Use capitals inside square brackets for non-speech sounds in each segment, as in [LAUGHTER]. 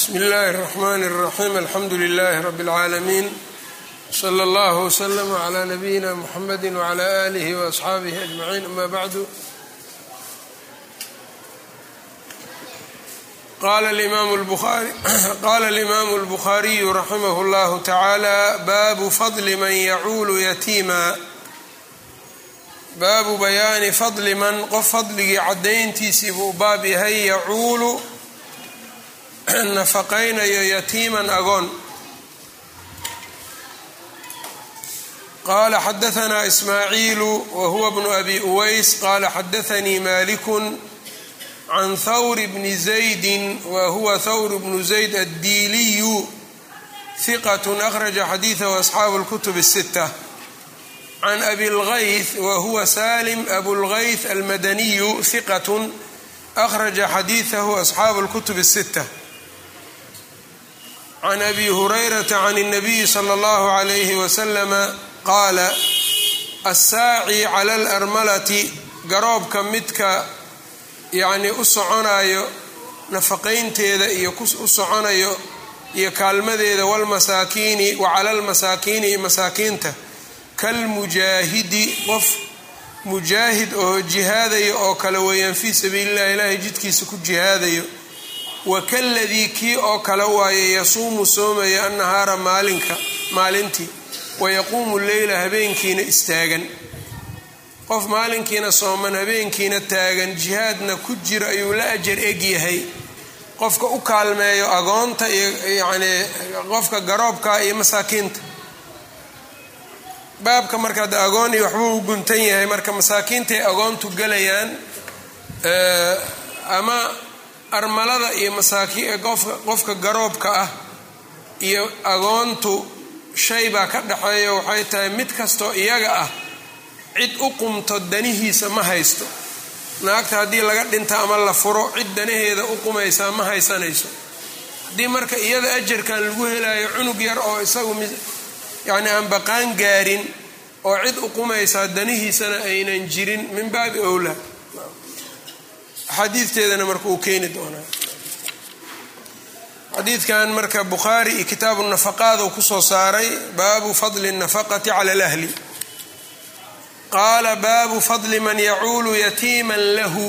bsmi اllahi الرحmn الرaxيm alxamdu لlh rb العaalamiin slى اllah وslm عlى nabiyina mxamedi وعlى آlih وأصxaabih أجmaعin ama bعdu qala اlimam الbkhariyu raximah [CLEARS THROAT] اllah taعalى babu fadli man yacuulu yatiima baabu bayaani fadli man qof fadligii caddayntiisii buu baab yahay yacuulu [CLEARS THROAT] nafaqaynayo yatiiman agoon qaala xadahanaa ismaaciilu wa huwa bnu abi uways qaala xadaanii malikun can thawr bni zaydi wa huwa thawr bnu zayd addiiliyu hiqat akhraja xadiidahu asxaabu اlkutub الsita can abi اlgayth wa huwa salim abulgayth almadaniyu hiqat akhraja xadiidahu asxaabu اlkutub الsita can abi hurayrata can الnabiyi slى اllahu عalayhi waslama qaala assaaci cala alarmalati garoobka midka yacnii u soconayo nafaqaynteeda iyo u soconayo iyo kaalmadeeda walmasaakiini wa cala almasaakiini iyo masaakiinta kalmujaahidi qof mujaahid oo jihaadayo oo kale weeyaan fii sabiili llahi ilaahay jidkiisa ku jihaadayo wakaladii kii oo kale waaye yasuumu soomaya annahaara maalinka maalintii. Wayaquumu leyla habeenkiina istaagan. Qof maalinkiina sooman habeenkiina taagan jihaadna ku jiro ayuu la ajar egyahay qofka u kaalmeeyo agoonta iyo yacnii qofka garoobka iyo masaakiinta. Baabka marka de agoon iyo waxbuu u guntan yahay marka masaakiintay agoontu gelayaan ama armalada iyo masaakiin qofka garoobka ah iyo agoontu shay baa ka dhexeeya waxay tahay mid kastoo iyaga ah cid u qumto danihiisa ma haysto. Naagta haddii laga dhinta ama la furo cid danaheeda u qumaysaa ma haysanayso. Haddii marka iyada ajarkan lagu helayo cunug yar oo isagu yacni aan baqaan gaarin oo cid u qumaysaa danihiisana aynan jirin min baabi owlaa xadiidteedana marka uu keeni doonaa xadiidkan marka bukhaari iyo kitaabu nafaqaad uu ku soo saaray baabu fadli nafaqati cala alahli. Qaala baabu fadli man yacuulu yatiiman lahu.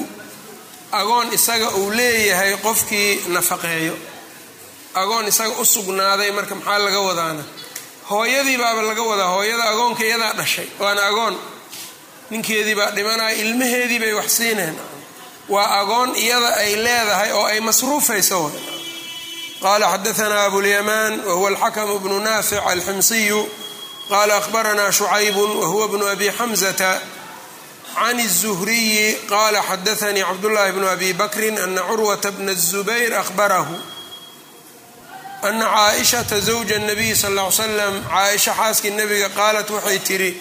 Agoon isaga uu leeyahay qofkii nafaqeeyo. Agoon isaga u sugnaaday marka maxaa laga wadaana? Hooyadii baaba laga wadaa hooyada agoonka iyadaa dhashay. Waana agoon. Ninkeedii baa dhimanaya ilmaheedii bay wax siineen waa agoon iyada ay leedahay oo ay masruufayso qala xadaanaa abulyamaan wahuwa alxakmu bnu naafic alximsiyu qala ahbaranaa shucaybu wahuwa bnu abi xamzata can الzuhriyi qala xadaanii cabdullahi bnu abi bakrin ana curwata bna الzubayr ahbarahu ana caaishata zawja الnabiy sal ll ly slam caaisha xaaskii nabiga qaalat waxay tidhi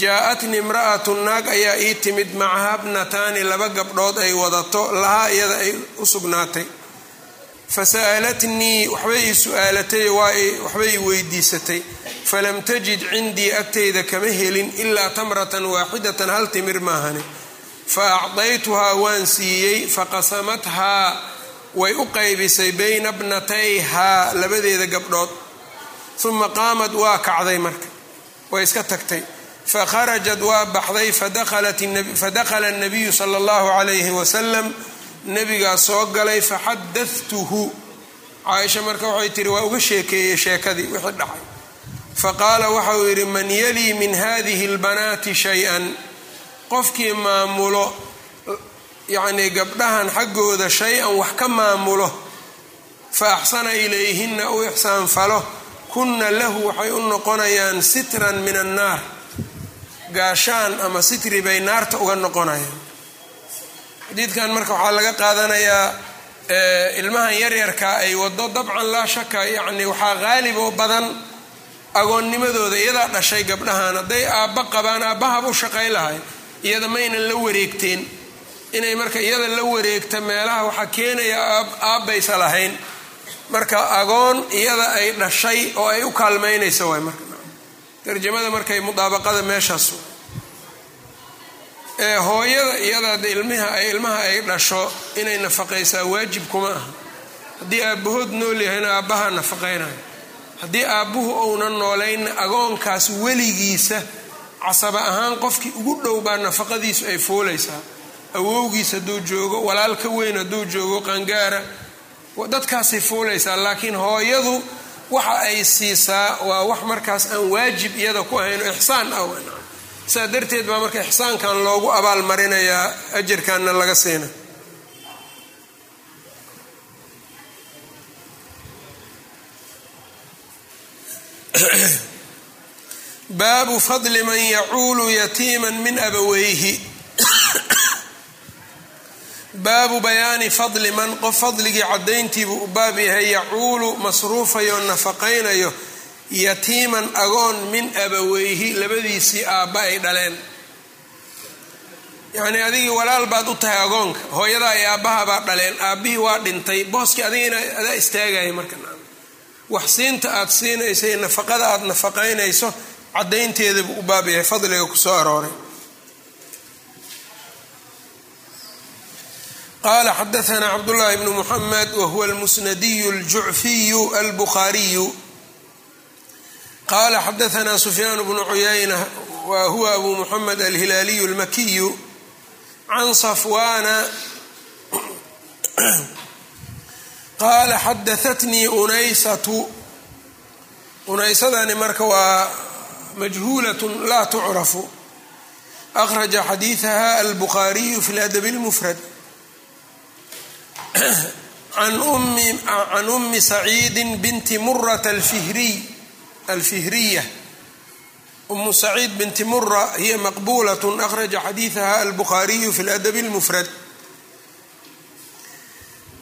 jaa-atni imra'atu naag ayaa ii timid macaha bnataani laba gabdhood ay wadato lahaa iyada ay u sugnaatay. Fasa'alatnii waxbay ii su'aalatay waxbay ii weydiisatay. Falam tajid cindii agtayda kama helin ilaa tamratan waaxidatan hal timir maahane fa acdaytuhaa waan siiyey faqasamathaa way u qaybisay bayna bnatayhaa labadeeda gabdhood. Uma qaamad waa kacday marka way iska tagtay fakharajat waa baxday fadakhala الnabiyu sala اllahu calayhi wasalam nabigaa soo galay faxadatuhu caaisha marka waxay tihi waa uga sheekeeyey sheekadii wixii dhacay faqaala waxa uu yidhi man yalii min hadihi اlbanaati shay-an qofkii maamulo yacnii gabdhahan xaggooda shay-an wax ka maamulo fa axsana ilayhinna u ixsaanfalo kunna lahu waxay u noqonayaan sitran min annaar gaashaan ama sitri bay naarta uga noqonayaan. Xadiidkan marka waxaa laga qaadanayaa ilmahan yaryarka ay wado dabcan laa shaka yacni waxaa qaalib oo badan agoonnimadooda iyadaa dhashay gabdhahan hadday aabba qabaan aabbahaba u shaqay lahay iyada maynan la wareegteen. Inay marka iyada la wareegta meelaha waxaa keenaya aabbaysa lahayn. Marka agoon iyada ay dhashay oo ay u kaalmaynayso waay marka tarjamada markay mudaabaqada meeshaas ee hooyada iyada ilmaha ay ilmaha ay dhasho inay nafaqaysaa waajib kuma aha. Haddii aabbahood nool yahayna aabbaha nafaqaynayo. Haddii aabbuhu ounan noolaynna agoonkaas weligiisa casaba ahaan qofkii ugu dhow baa nafaqadiisu ay fuulaysaa. Awowgiis hadduu joogo walaal ka weyn hadduu joogo qangaara dadkaasay fuulaysaa laakiin hooyadu waxa ay siisaa waa wax markaas aan waajib iyada ku ahayn oo ixsaan ah saa darteed baa marka ixsaankan loogu abaalmarinayaa ajarkanna laga siina [COUGHS] baabu fadli man yacuulu yatiiman min abaweyhi [COUGHS] baabu bayaani fadli man qof fadligii caddayntiibuu u baab yahay yacuulu masruufayo nafaqaynayo yatiiman agoon min abaweyhi labadiisii aabba ay dhaleen. Yacnii adigii walaal baad u tahay agoonka hooyadaa iyo aabbaha baad dhaleen aabbihii waa dhintay booskii adigina adaa istaagaya marka. Wax siinta aad siinayso iyo nafaqada aad nafaqaynayso caddaynteeda buu u baab yahay fadliga ku soo arooray qala xadaثna cabdالlahi bn mحamed whuwa اlmusnadiy اljucfiyu albukhaariyu qala xadaثna sufyaan bnu cuyayna wa huwa abu muxamed alhilaaliyu اlmakiyu can safwana qala xadaثatnii unaysatu unaysadani marka waa majhuulaة la tucrafu akhraja xadiiثaha albukhaariyu fi اladb اlmfrad [CLEARS THROAT] can umi saciidi binti murat alfihriya umu saciid binti mura hiya maqbulat akhraja xadiiثaha albukhaariyu fi ladab اlmufrad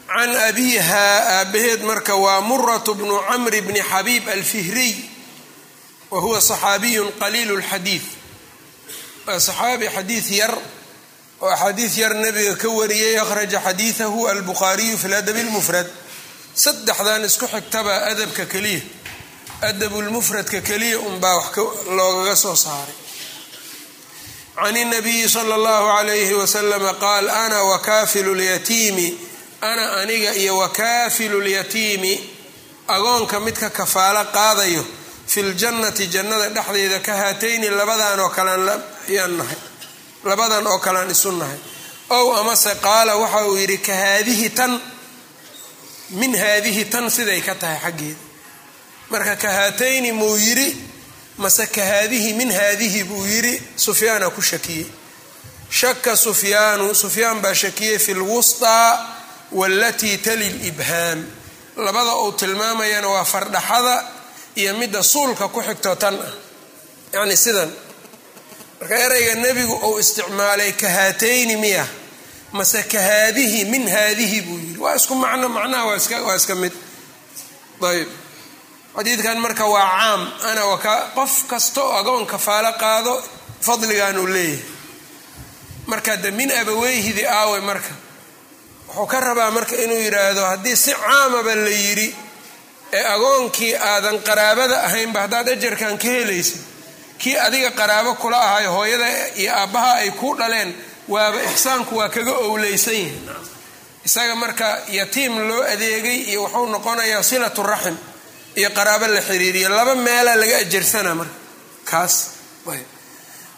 can abiha aabaheed marka waa murat bnu camr bni xabiib alfihriy wa huwa صaxaabiyu qaliil اlxadiid waa صaxaabi xadiid yar oo axaadiis yar nabiga ka wariyey akhraja xadiidahu albukhaariyu fi ladab lmufrad saddexdan isku xigtaba adabka keliya. Adabulmufradka keliya unbaa wax loogaga soo saaray. Can inabiyi sala allahu calayhi wasalama qaal ana wakaafilu lyatiimi ana aniga iyo wakaafilu lyatiimi agoonka midka kafaalo qaadayo fi ljannati jannada dhexdeeda ka haatayni labadan oo kalean ayaan nahay labadan oo kalean isu nahay. Ow amase qaala waxa uu yidhi ka haadihi tan. Min haadihi tan siday ka tahay xaggeeda. Marka ka haatayni muu yidhi. Mase ka haadihi min haadihi buu yidhi. Sufyaana ku shakiyey. Shaka sufyaanu sufyaan baa shakiyey fi lwusطaa walatii tali libhaam labada uu tilmaamayana waa fardhaxada iyo midda suulka ku xigto tan ah. Yacni sidan marka erayga nebigu uu isticmaalay ka haatayni miya mase ka haadihi min haadihi buu yidhi. Waa isku macno macnaha waa iska mid. Ayb xadiidkan marka waa caam ana qof kasta oo agoon kafaalo qaado fadligaanuu leeyahay. Marka de min abaweyhidi aawe marka. Wuxuu ka rabaa marka inuu yidhaahdo haddii si caamaba la yidhi ee agoonkii aadan qaraabada ahaynba haddaad ajarkan ka helaysa kii adiga qaraabo kula ahay hooyada iyo aabbaha ay ku dhaleen waaba ixsaanku waa kaga owleysan yihiin isaga marka yatiim loo adeegay iyo wuxuu noqonayaa silatu raxim iyo qaraabo la xiriiriya laba meelaa laga ajarsana marka. Kaas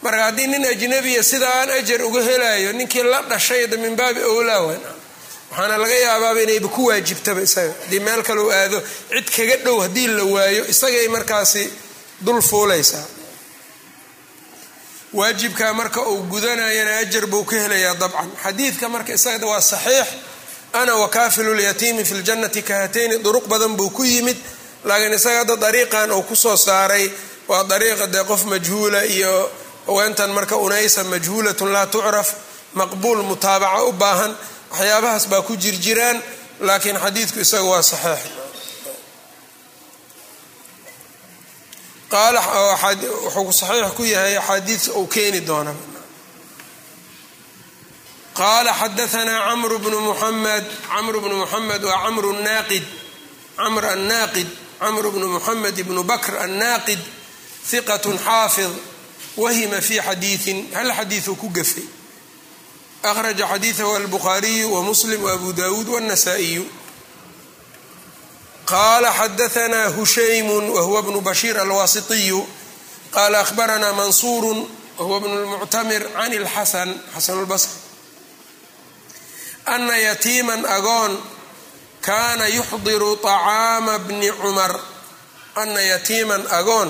marka haddii nin ajnabiya sidaan ajar uga helayo ninkii la dhashayda min baabi owlaa waxaana laga yaabaaba inayba ku waajibtaba isaga. Haddii meel kale u aado cid kaga dhow haddii la waayo isagay markaasi dul fuulaysaa waajibkaa marka uu gudanayana ajar buu ka helayaa dabcan. Xadiidka marka isaga waa saxiix. Ana wakaafilu lyatiimi fi ljannati kahatayni duruq badan buu ku yimid. Laakiin isaga hadda dariiqan uu ku soo saaray waa dariiqa dee qof majhuula iyo haweentan marka unaysa majhuulatun laa tucraf maqbuul mutaabaca u baahan waxyaabahaas baa ku jirjiraan laakiin xadiidku isaga waa saxiix wuxuu saxiix ku yahay axaadiis uu keeni doona qaala xadaanaa camru bnu muxamed camru bnu muxamed waa camru naaqid camr annaaqid camru bnu muxamed ibnu bakr annaaqid hiqat xaafid wahima fi xadiiin hal xadiiuu ku gafay akhraja xadiidahu albukhaariyu wa muslim waabu dawuud wاnasaa'iyu qala xadaanaa hushaymu wahuwa bnu bashiir alwaasitiyu qala ahbaranaa mansuuru wahuwa bnu lmuctamir can lxasan xasan lbasri ana yatiiman agoon kaana yuxdiru طacaama bni cumar ana yatiiman agoon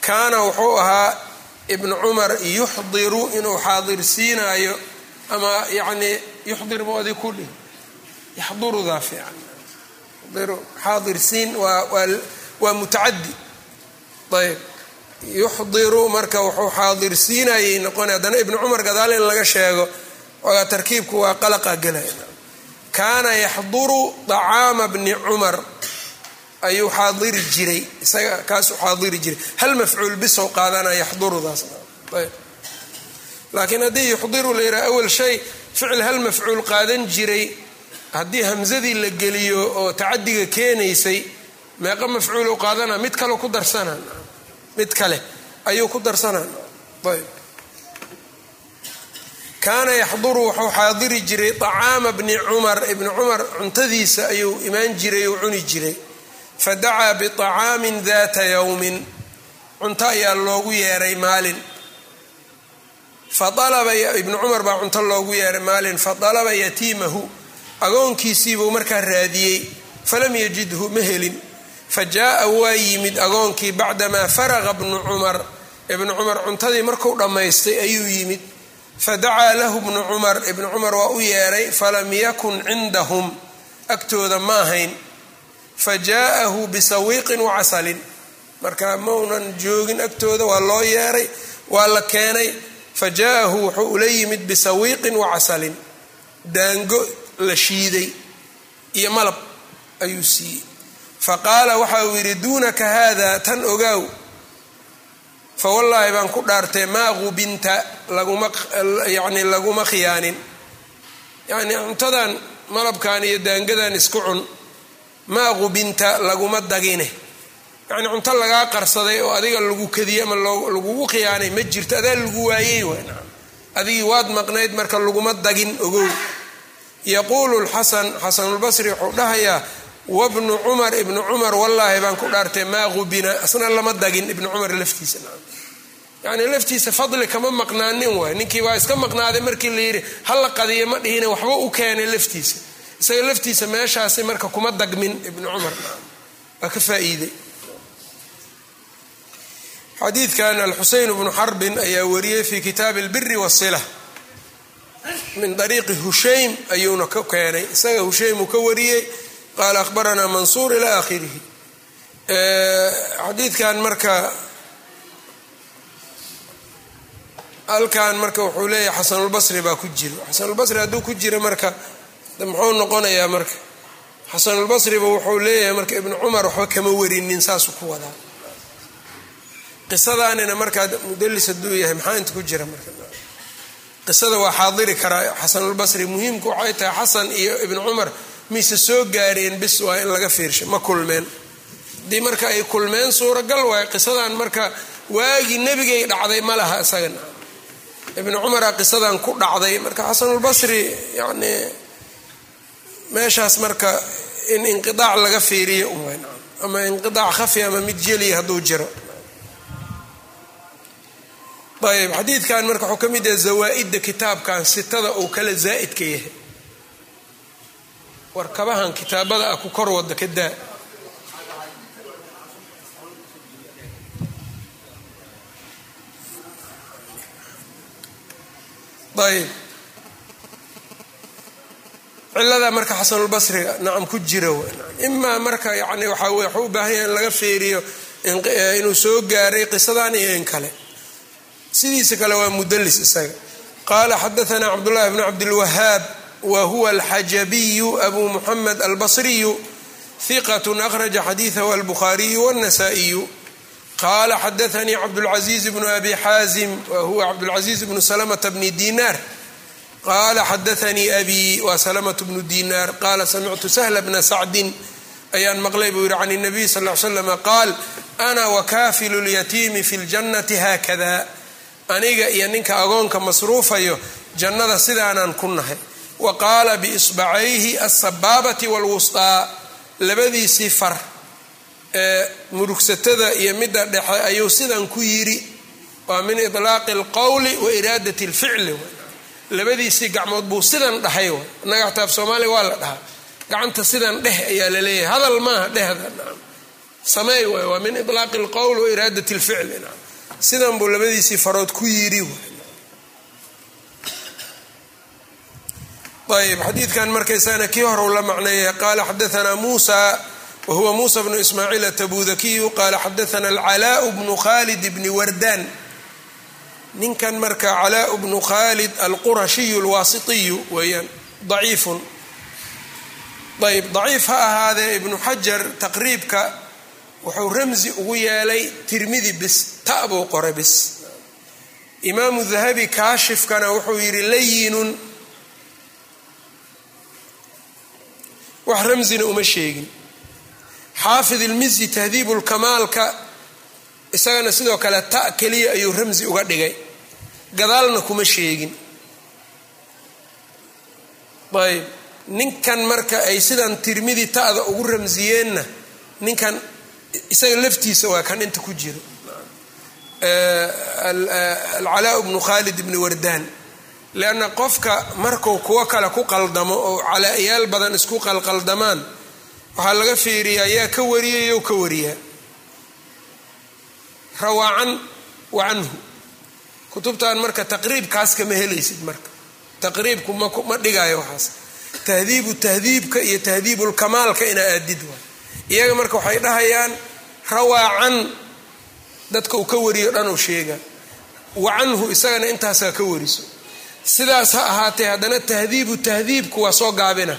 kaana wuxuu ahaa ibnu cumar yuxdiru inuu xaadirsiinaayo ama yani yuxdir boodi ku dhih yaxdurudaa fiican xaadirsiin waa mutacadi ayb. Yuxdiru marka wuxuu xaadirsiinayay noqona haddana ibnu cumar gadaal in laga sheego ogaa tarkiibku waa qalaqa gelaya kaana yaxduru طacaama bni cumar. Ayuu xaadiri jiray. Isaga kaasuu xaadiri jiray. Hal mafcuul bisow qaadanaa yaxdurudaas. Laakiin haddii yuxdiru la yidhaha awal shay ficil hal mafcuul qaadan jiray haddii hamsadii la geliyo oo tacadiga keenaysay meeqa mafcuul u qaadana mid kale ku darsana. Mid kale ayuu ku darsanaa ayb. Kaana yaxduru wuxuu xaadiri jiray طacaama bni cumar. Ibni cumar cuntadiisa ayuu imaan jiray oo cuni jiray. Fadacaa biطacaamin data yowmin cunto ayaa loogu yeeray maalin. Faalaba ibnu cumar baa cunto loogu yeeray maalin. Fadalaba yatiimahu agoonkiisiibuu markaa raadiyey. Falam yajidhu ma helin. Fa jaa'a waa yimid agoonkii bacdamaa faraqa bnu cumar. Ibnu cumar cuntadii marku dhammaystay ayuu yimid. Fadacaa lahu bnu cumar. Ibnu cumar waa u yeeray falam yakun cindahum. Agtooda ma ahayn. Fa jaa'ahu bisawiiqin wa casalin. Marka maunan joogin agtooda waa loo yeeray waa la keenay. Fa jaa'ahu wuxuu ula yimid bisawiiqin wa casalin. Daango la shiiday iyo malab ayuu siiyey. Fa qaala waxa uu yidhi duunaka haada tan ogaaw. Fa wallaahi baan ku dhaartay maa qubinta laguma yacni laguma khiyaanin. Yacni cuntadan malabkan iyo daangadan isku cun. Maa qubinta laguma dagine. Yacni cunto lagaa qarsaday oo adiga lagu kadiyey ama lagugu khiyaanay ma jirto adaa lagu waayey waan adigii waad maqnayd marka laguma dagin ogow yaquulu lxasan xasanulbasri wuxuu dhahayaa wabnu cumar ibnu cumar wallaahi baan ku dhaartay maa qubina asna lama dagin ibnu cumar laftiisa yacni laftiisa fadli kama maqnaanin waay. Ninkii waa iska maqnaaday markii la yidhi hala qadiya ma dhihine waxba u keenay laftiisa. Isaga laftiisa meeshaasi marka kuma dagmin ibnu cumar waa ka faa'iiday. Xadiidkan alxuseyn bnu xarbin ayaa wariyey fi kitaabi albiri wasila min ariiqi hushaym ayuuna ka keenay. Isaga hushaym uu ka wariyey qaala ahbaranaa mansuur ila akhirihi xadiidkan marka halkan marka wuxuu leeyahay xasanulbasri baa ku jiro xasanulbasri hadduu ku jiro marka muxuu noqonayaa marka? Xasanulbasriba wuxuu leeyahay marka ibnu cumar waxba kama warinin saasuu ku wadaa. Qisadaanina markaa mudalis hadduu yahay maxaa inta ku jira marka qisada waa xaadiri karaa xasanulbasri muhiimku waxay tahay xasan iyo ibnu cumar mise soo gaareen bis waa in laga fiirsha ma kulmeen. Haddii marka ay kulmeen suuragal waay qisadan marka waagii nebigay dhacday ma laha isagana ibnu cumara qisadan ku dhacday. Marka xasanulbasri yacni meeshaas marka in inqidaac laga fiiriyo ama inqidaac khafi ama mid jeliya hadduu jiro ayb xadiidkan marka wuxuu ka mid yahay zawaa-idda kitaabkan sitada uu kala zaa'idka yahay. Warkabahan kitaabada ah ku kor wada ka daa. Ayb cilada marka xasanulbasriga nacam ku jira imaa marka yani waxaa wey waxuu u baahan yahay in laga feeriyo inuu soo gaaray qisadan iyo in kale sidiisa kale waa mudlis isaga. Qaala xadaanaa cabdulahi bn cabdilwahaab wa huwa alxajabiyu abu muxamed albasriyu hiqatu akhraja xadiidahu albukhaariyu wاnasaa'iyu qaala xadaanii cabdulcaziiz bnu abi xaazim wa huwa cabdulcaziiz bnu salamata bni dinaar qaala xadaanii abi wa salamatu bnu dinaar qaala samictu sahla bna sacdin ayaan maqlay buu yihi can nabiy sal l slam qaal ana wakaafilu lyatiimi fi ljannati haakada aniga iyo ninka agoonka masruufayo jannada sidaanaan ku nahay. Wa qaala biisbacayhi alsabaabati wاlwusطaa labadiisii far ee murugsatada iyo midda dhexe ayuu sidan ku yidhi waa min itlaaqi alqowli wa iraadati alficli. Labadiisii gacmood buu sidan dhahay wa innaga xataa af soomaaliya waa la dhahaa. Gacanta sidan dheh ayaa la leeyahay. Hadal maaha dhehda naam. Sameey waay. Waa min itlaaqi alqowl wa iraadati alficli naam sidan buu labadiisii farood ku yidhi. Ayb xadiidkan markaysana kii hore la macneeya qaala xadaanaa muusa wahuwa muusa bnu ismaaciil atabudakiyu qaala xadaana alcalaau bnu khalid bni wardaan. Ninkan marka calaau bnu khalid alqurashiyu alwaasitiyu weeyaan daciifun. Ayb daciif ha ahaadee ibnu xajar taqriibka wuxuu ramsi ugu yeelay tirmidi bis ta buu qore bis. Imaamu dahabi kaashifkana wuxuu yidhi layinun wax ramsina uma sheegin. Xaafid ilmisi tahdiibu lkamaalka isagana sidoo kale ta keliya ayuu ramsi uga dhigay. Gadaalna kuma sheegin. Ayb ninkan marka ay sidan tirmidi ta'da ugu ramsiyeenna ninkan isaga laftiisa waa kan inta ku jiro. Alcalaa bnu khalid bni wardaan. Lianna qofka marku kuwo kale ku qaldamo oo calaa-yaal badan isku qalqaldamaan waxaa laga fiiriyaa yaa ka wariyayo ka wariyaa. Rawaacan wa canhu. Kutubtan marka taqriibkaas kama helaysid marka. Taqriibku ma dhigaayo waxaas. Tahdiibu tahdiibka iyo tahdiibulkamaalka inaa aadid waay iyaga marka waxay dhahayaan rawaacan dadka uu ka wariyo dhan uu sheega. Wa canhu isagana intaasaa ka wariso. Sidaas ha ahaatee haddana tahdiibu tahdiibku waa soo gaabina.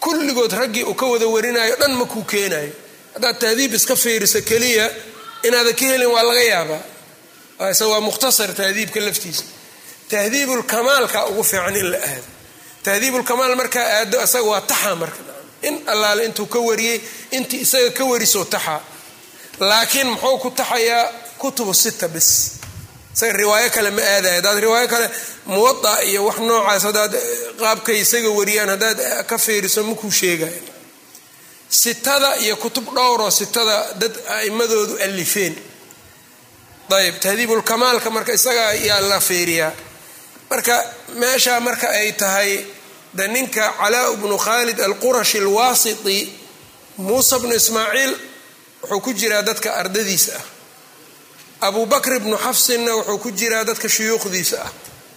Kulligood raggii uu ka wada warinayo dhan ma kuu keenayo. Haddaad tahdiib iska fiiriso keliya inaadan ka helin waa laga yaabaa. Ise waa mukhtasar tahdiibka laftiisa. Tahdiibulkamaalka ugu fiican in la aado. Tahdiibulkamaal markaa aado isaga waa taxa marka in allaale intuu ka wariyey intii isaga ka wariso taxa. Laakiin muxuu ku taxayaa kutubu sita bis. Isaga riwaayo kale ma aadaya haddaad riwaayo kale muwada iyo wax noocaas haddaad qaabkay isaga wariyaan haddaad ka fiiriso makuu sheegaya sitada iyo kutub dhowroo sitada dad a'imadoodu alifeen. Ayb tahdiibulkamaalka marka isaga ayaa la fiiriyaa. Marka meeshaa marka ay tahay de ninka calaa bnu khalid alqurashi alwaasiti muusa bnu ismaaciil wuxuu ku jiraa dadka ardadiisa ah. Abu bakr bnu xafsinna wuxuu ku jiraa dadka shuyuukhdiisa ah.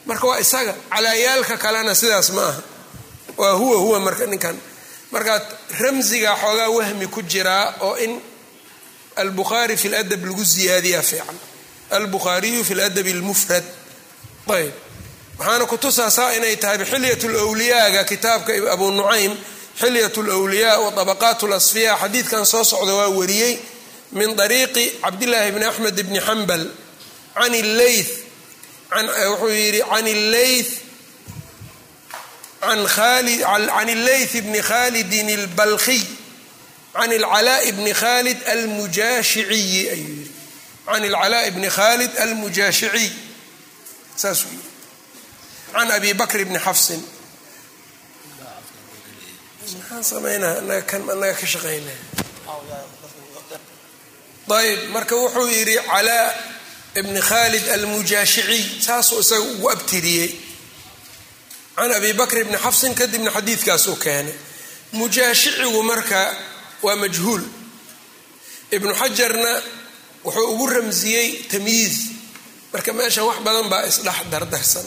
Marka waa isaga calaayaalka kalena sidaas ma aha. Waa huwa huwa marka ninkan. Markaa ramsiga xoogaa wahmi ku jiraa oo in albukhaari fi ladab lagu ziyaadiyaa fiican. Albukhaariyu fi ladabi lmufrad ayb waxaana kutusaasaa inay tahay bxilyat lwliyaaga kitaabka abu nucaym xilyat lwliyaa wa abaqaat lasfiya xadiidkan soo socda waa wariyey min ariiqi cabdillaahi bni axmed bni xambal can leyth wuxuu yidhi can leyth can illeyth bni khalidin اlbalkhiy can اlcalaaء bni khalid almujaashiciyi ayuu yidhi can اlcalaaء bni khalid almujaashiciy saasuu yidhi can abi bakr bni xafsin maxaan kan anaga ka shaqaynaa ayb marka wuxuu yidhi calaa bni khalid almujaashiciy saasuu isaga ugu abtiriyey can abi bakr bni xafsin kadibna xadiidkaasuu keenay mujaashicigu marka waa majhuul ibnu xajarna wuxuu ugu ramsiyey tamyiiz marka meeshan wax badan baa isdhex dardarsan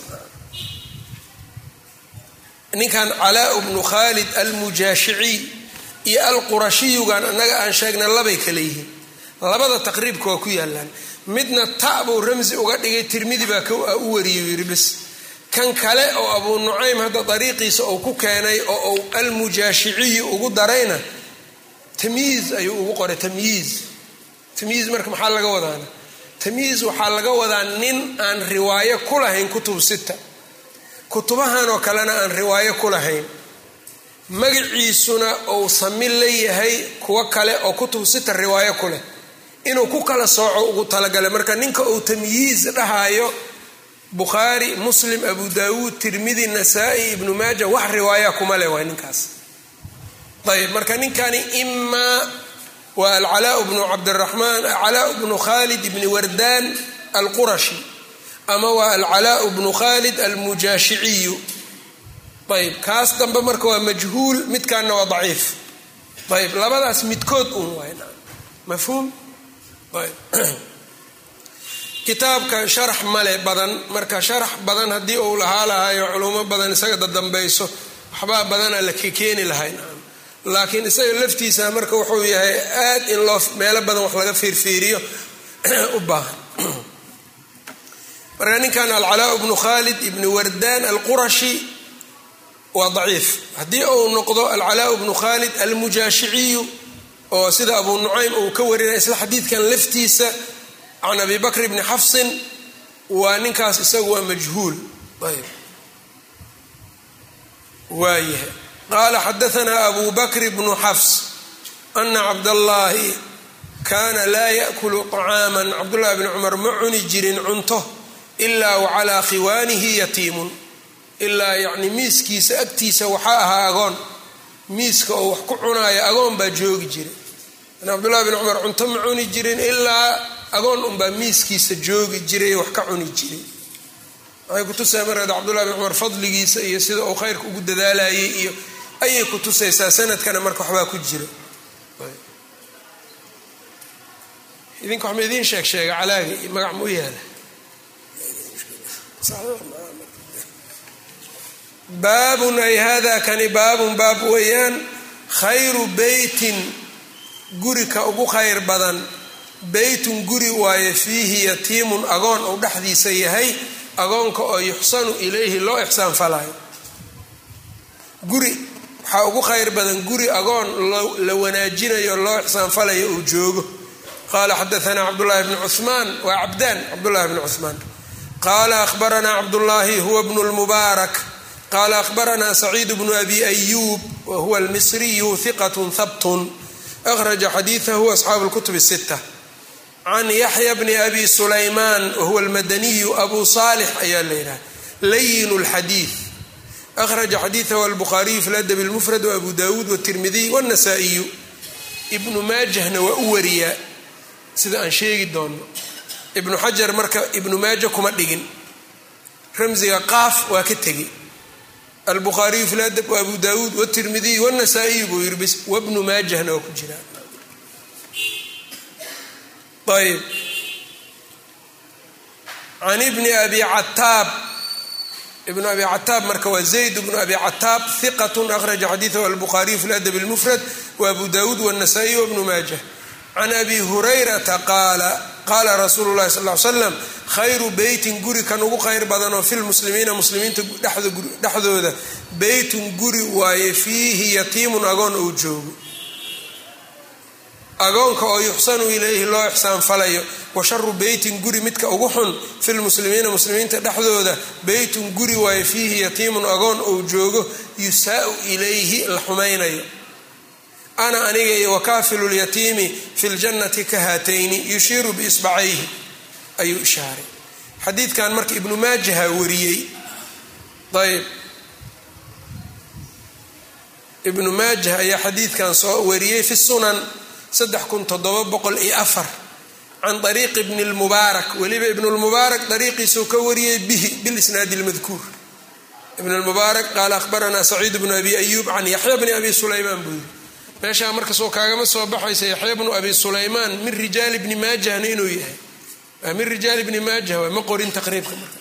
ninkan calaa bnu khalid almujaashiciy iyo alqurashiyugan annaga aan sheegna labay kale yihiin. Labada taqriibka waa ku yaalaan midna ta buu ramsi uga dhigay tirmidi baa u wariyay yidhi bis kan kale oo abuu nucaym hadda dariiqiisa uu ku keenay oo uu almujaashiciyi ugu darayna tamyiiz ayuu ugu qoray tamyiiz tamyiiz marka maxaa laga wadaana tamyiiz waxaa laga wadaa nin aan riwaayo ku lahayn kutub sita kutubahan oo kalena aan riwaayo ku lahayn magaciisuna uu sami la yahay kuwo kale oo kutub sita riwaayo ku leh. Inuu ku kala sooco ugu talagalay marka ninka uu tamyiiz dhahayo bukhaari muslim abu daawuud tirmidi nasaa-i ibnu maaja wax riwaaya kuma leh waay ninkaas. Ayb marka ninkani imaa waa alcalaa bnu cabdiraxmaan alcalaa bnu khalid bni wardaan alqurashi ama waa alcalaa bnu khalid almujaashiciyu ayb kaas dambe marka waa majhuul midkaana waa daciif. Ayb labadaas midkood un waay mafhuum? [CLEARS THROAT] Kitaabka sharax male badan. Marka sharax badan haddii uu lahaa lahayo culumo badan isaga dadambayso waxbaa badana la kekeeni lahay laakiin isaga laftiisa marka wuxuu yahay aad in loo meelo badan wax laga fiirfiiriyo [CLEARS THROAT] u baahan [CLEARS THROAT] marka ninkan alcalaa bnu khalid ibni wardaan alqurashi waa daciif. Haddii uu noqdo alcalaa bnu khalid almujaashiciyu oo sida abu nucaym uu ka warinaya isla xadiidkan laftiisa can abi bakr bni xafsin waa ninkaas isagu waa majhuul. Waayahay. Qaala xadaanaa abu bakr bnu xafs ana cabdallaahi kaana laa yaakulu طacaama cabdullahi bni cumar ma cuni jirin cunto ilaa wacalaa khiwaanihi yatiimun ilaa yacni miiskiisa agtiisa waxaa ahaa agoon. Miiska oo wax ku cunaayo agoon baa joogi jiray. Cabdullahi bni cumar cunto ma cuni jirin ilaa agoon unbaa miiskiisa joogi jiray wax ka cuni jiray. Waxay kutusaya markaad cabdullahi bn cumar fadligiisa iyo sida uu khayrka ugu dadaalayay iyo ayay kutusaysaa sanadkana marka waxbaa ku jira. Idinka waxma idiin sheeg sheega calaaga iyo magac ma u baabun ay hada kani baabun baab weeyaan. Khayru beytin guri ka ugu khayr badan. Beytun guri waaye fiihi yatiimun agoon ou dhexdiisa yahay. Agoonka oo yuxsanu ilayhi loo ixsaan falayo guri waxaa ugu khayr badan guri agoon la wanaajinayo loo ixsaan falayo uu joogo. Qaala xadaanaa cabdullaahi bni cumaan waa cabdaan cabdullahi bni cumaan qaala ahbaranaa cabdullaahi huwa bnu lmubaarak qaala ahbaranaa saciid bnu abi ayuub wa huwa almisriyu hiqatun habtun akhraja xadiidahu asxaabu lkutub sita can yaxya bni abi sulaymaan wahuwa almadaniyu abu saalix ayaa la yidhaha layin lxadiid akhraja xadiidahu albukhaariyu fi ladab lmufrad waabu dawuud watirmidiy wاnasaa'iyu ibnu maajahna waa u wariyaa sida aan sheegi doono ibnu xajar marka ibnu maaja kuma dhigin. Ramsiga qaaf waa ka tegi. Albukhaariyu fi ladab wa abu daawuud wtirmidiy wnasaa-iy buu yiri bis wabnu maajahna waa ku jiraa ayb an ibni abi cataab ibnu abi cataab marka waa zayd bnu abi cataab hiqatu akhraja xadiidahu albukhaariyu fi ladab اlmufrad waabu daawuud wاnasaa-iy wabnu maajah can abi hurayrata qaala qaala rasuulu llahi sal l slam khayru beytin guri kan ugu khayr badanoo fi lmuslimiina muslimiinta dhexdooda. Beytun guri waaye fiihi yatiimun agoon ou joogo. Agoonka oo yuxsanu ilayhi loo ixsaan falayo. Wa sharu beytin guri midka ugu xun fi lmuslimiina muslimiinta dhexdooda. Beytun guri waaye fiihi yatiimun agoon ou joogo. Yusaau ilayhi la xumaynayo ana aniga iyo wakaafilu lyatiimi fi ljannati ka haatayni yushiiru biisbacayhi ayuu ishaaray xadiidkan marka ibnu maajaha wariyey ayb ibnu maajah ayaa xadiidkan soo wariyey fi sunan saddex kun toddoba boqol iyo afar can ariiqi bni lmubaarak weliba ibnu lmubaarak ka wariyey bihi bilisnaadi lmadkuur ibn qaala ahbaranaa saciid bnu abi ayuub can yaxya bni abi sulaymaan buu yiri meeshaa markasoo kaagama soo baxaysa yaxya bnu abi sulaymaan min rijaali bni maajahna inuu yahay. Min rijaali bni maajah ma qorin taqriibka marka.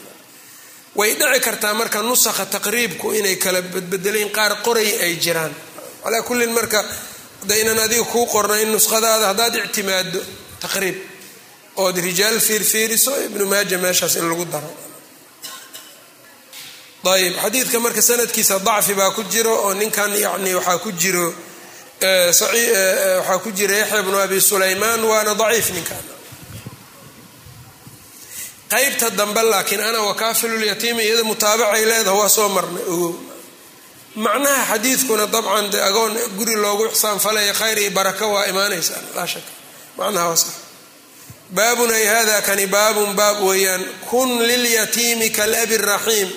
Way dhici kartaa marka nusakha taqriibku inay kala badbedelayn qaar qoray ay jiraan. Calaa kullin marka hadaynan adiga kuu qornayn nuskhadaada haddaad ictimaado taqriib ood rijaal fiirfiiriso ibnu maaja meeshaas in lagu daro. Ayb xadiidka marka sanadkiisa dacfi baa ku jiro oo ninkan yani waxaa ku jiro waxaa ku jira yaxya bnu abi sulaymaan waana daciif ninkan qaybta dambe laakiin ana wakaafilulyatiimi iyada mutaabacay leedaha waa soo marnay. Ogow macnaha xadiidkuna dabcan de agoon guri loogu ixsaan falaya khayr iyo baraka waa imaanaysaa laa shaka macnaha waa sax. Baabun ay hada kani baabun baab weeyaan kun lilyatiimi kalabi raxiim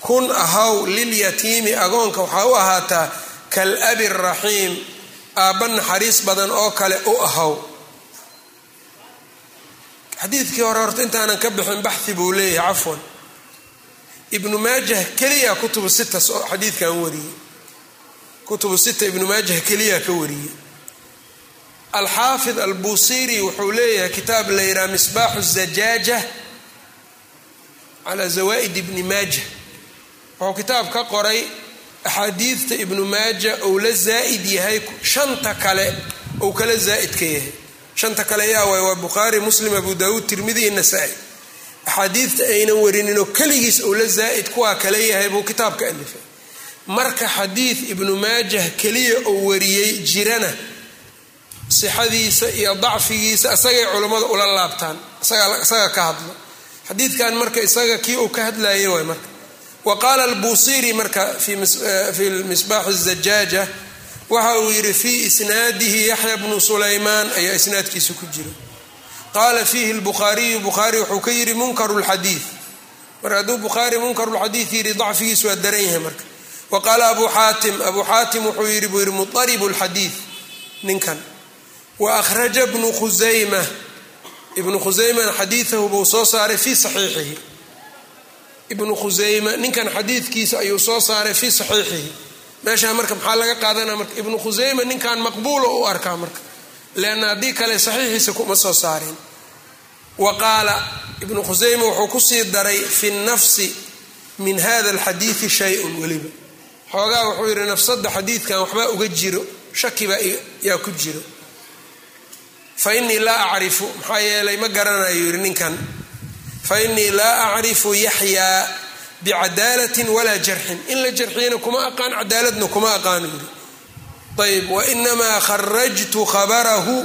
kun ahaw lilyatiimi agoonka waxaa u ahaataa kal raxiim aabba naxariis badan oo kale u ahaw xadiidkii hore horta intaanan ka bixin baxi buu leeyahay cafwan. Ibnu maajah keliya kutubu sita xadiidkan wariyey. Kutubu sita ibnu maajah keliya ka wariyey. Alxaafid albuusiri wuxuu leeyahay kitaab la yidhaha misbaaxu zajaaja calaa zawaa'id ibni maaja wuxuu kitaab ka qoray axaadiidta ibnu maaja ou la zaa'id yahay shanta kale ou kala zaa'id ka yahay. Shanta kale yaa waay waa bukhaari muslim abu daawuud tirmidi iyo nasaa-i. Axaadiidta aynan warininoo keligiis ou la zaa'id kuwaa kale yahay buu kitaab ka alifay. Marka xadiid ibnu maajah keliya oo wariyey jirana sixadiisa iyo dacfigiisa isagay culammada ula laabtaan isaga ka hadlo. Xadiidkan marka isaga kii uu ka hadlayay waay marka wa qaala albuusiri marka fi misbaaxi zajaaja waxa uu yidhi fii isnaadihi yaxya bnu sulaymaan ayaa isnaadkiisa ku jira. Qaala fiihi lbukhaariyu bukhaari wuxuu ka yidhi munkaru lxadiid marka hadduu bukhaari munkaru lxadiid yidhi dacfigiisu waa daran yahay marka. Wa qaala abu xaatim abu xaatim wuxuu yidhi buu yidhi muaribu lxadiid ninkan. Wa akhraja bnu khusayma ibnu khusaymana xadiidahu buu soo saaray fii saxiixihi ibnu khusayma ninkan xadiidkiisa ayuu soo saaray fii saxiixihi. Meeshaa marka maxaa laga qaadanaa marka? Ibnu khusayma ninkan maqbuulo u arkaa marka. Leanna haddii kale saxiixiisa kuma soo saareen wa qaala ibnu khusayma wuxuu ku sii daray fi nafsi min hada alxadiidi shay-un weliba. Xoogaa wuxuu yidhi nafsadda xadiidkan waxbaa uga jiro shakibaa yaa ku jiro. Fa innii laa acrifu maxaa yeelay ma garanayo yidhi ninkan fa innii laa acrifu yaxyaa bicadaalatin walaa jarxin in la jarxiyana kuma aqaan cadaaladna kuma aqaano yidhi. Ayb wainamaa kharajtu khabarahu.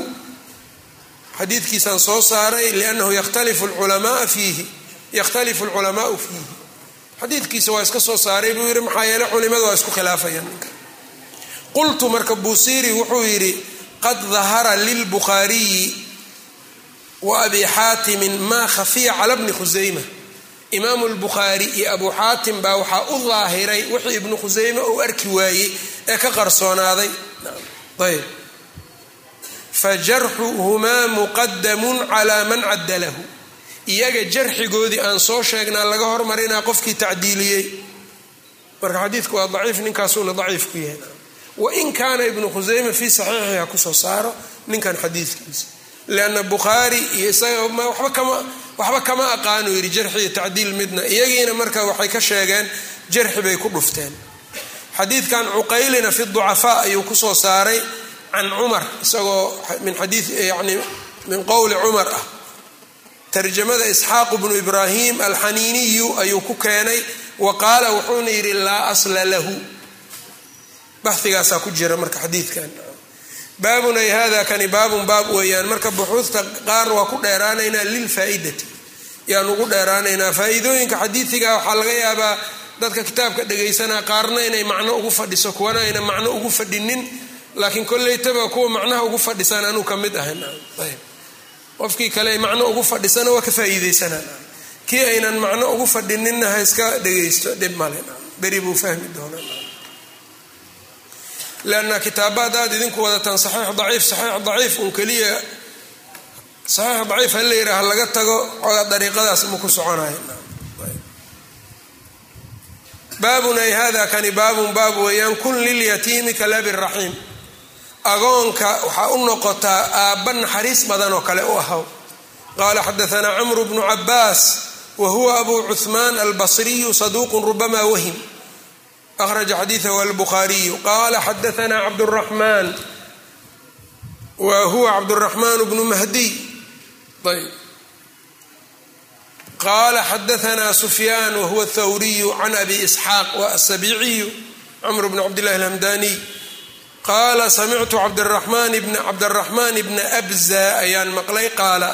Xadiidkiisaan soo saaray liannahu yakhtalifu lculamaaa fiihi. Yakhtalifu alculamaau fiihi. Xadiidkiisa waa iska soo saaray buu yidhi maxaa yeele culimadu waa isku khilaafayaan ninka. Qultu marka buusiiri wuxuu yidhi qad dahara lilbukhaariyi wa abi xaatimin maa khafiya cala bni khusayma imaamu lbukhaari iyo abu xaatim baa waxaa u daahiray wixii ibnu khusayme uu arki waayey ee ka qarsoonaaday ayb fa jarxuhumaa muqadamun calaa man cadalahu iyaga jarxigoodii aan soo sheegnaa laga hormarinaa qofkii tacdiiliyey marka xadiidku waa daciif ninkaasuuna daciif ku yahay wain kaana ibnu khusayme fii saxiixiha ku soo saaro ninkan xadiidkiisa lianna bukhaari iyo isaga waxba kama aqaanu yidhi jarxi iyo tacdiil midna iyagiina marka waxay ka sheegeen jarxi bay ku dhufteen xadiidkan cuqaylina fi ducafaa ayuu ku soo saaray can cumar isagoo min xadii yani min qowli cumar ah tarjamada isxaaqu bnu ibraahim alxaniiniyu ayuu ku keenay wa qaala wuxuuna yidhi laa asla lahu baxigaasaa ku jira marka xadiidkan baabun ay hada kani baabun baab weeyaan. Marka buxuudta qaar waa ku dheeraanaynaa lilfaaidati yaan ugu dheeraanaynaa. Faa-iidooyinka xadiidiga waxaa laga yaabaa dadka kitaabka dhegaysanaa qaarna inay macno ugu fadhiso kuwana ayna macno ugu fadhinin. Laakiin kollaytaba kuwa macnaha ugu fadhisaan anuu ka mid ahay ayb. Qofkii kale macno ugu fadhisana waa ka faa'iidaysanaa. Kii aynan macno ugu fadhininna ha iska dhegaysto dhib male beri buu fahmi doonaa lanna kitaaba haddaad idinku wadataan saxiix daciif saxiix daciif un keliya saxiix daciif ha la yidhaah laga tago dariiqadaas ma ku soconayo baabun ay hada kani baabun baab weeyaan kun lilyatiimi kalabi agoonka waxaa u noqotaa aabba naxariis badan oo kale u ahaw qaala xadaanaa camru bnu cabaas wa huwa abu cuhmaan albasriyu saduuqun rubama wahim akhraja xadiidahu albukhaariyu qaala xadaanaa cabduraxmaan wa huwa cabduraxmaan bnu mahdiy ayb qaala xadaanaa sufyaan wahuwa thawriyu can abi isxaaq wa asabiiciyu camr bn cabdillahi alhamdaniy qaala samictu cabdiraxmaan bna abza ayaan maqlay qaala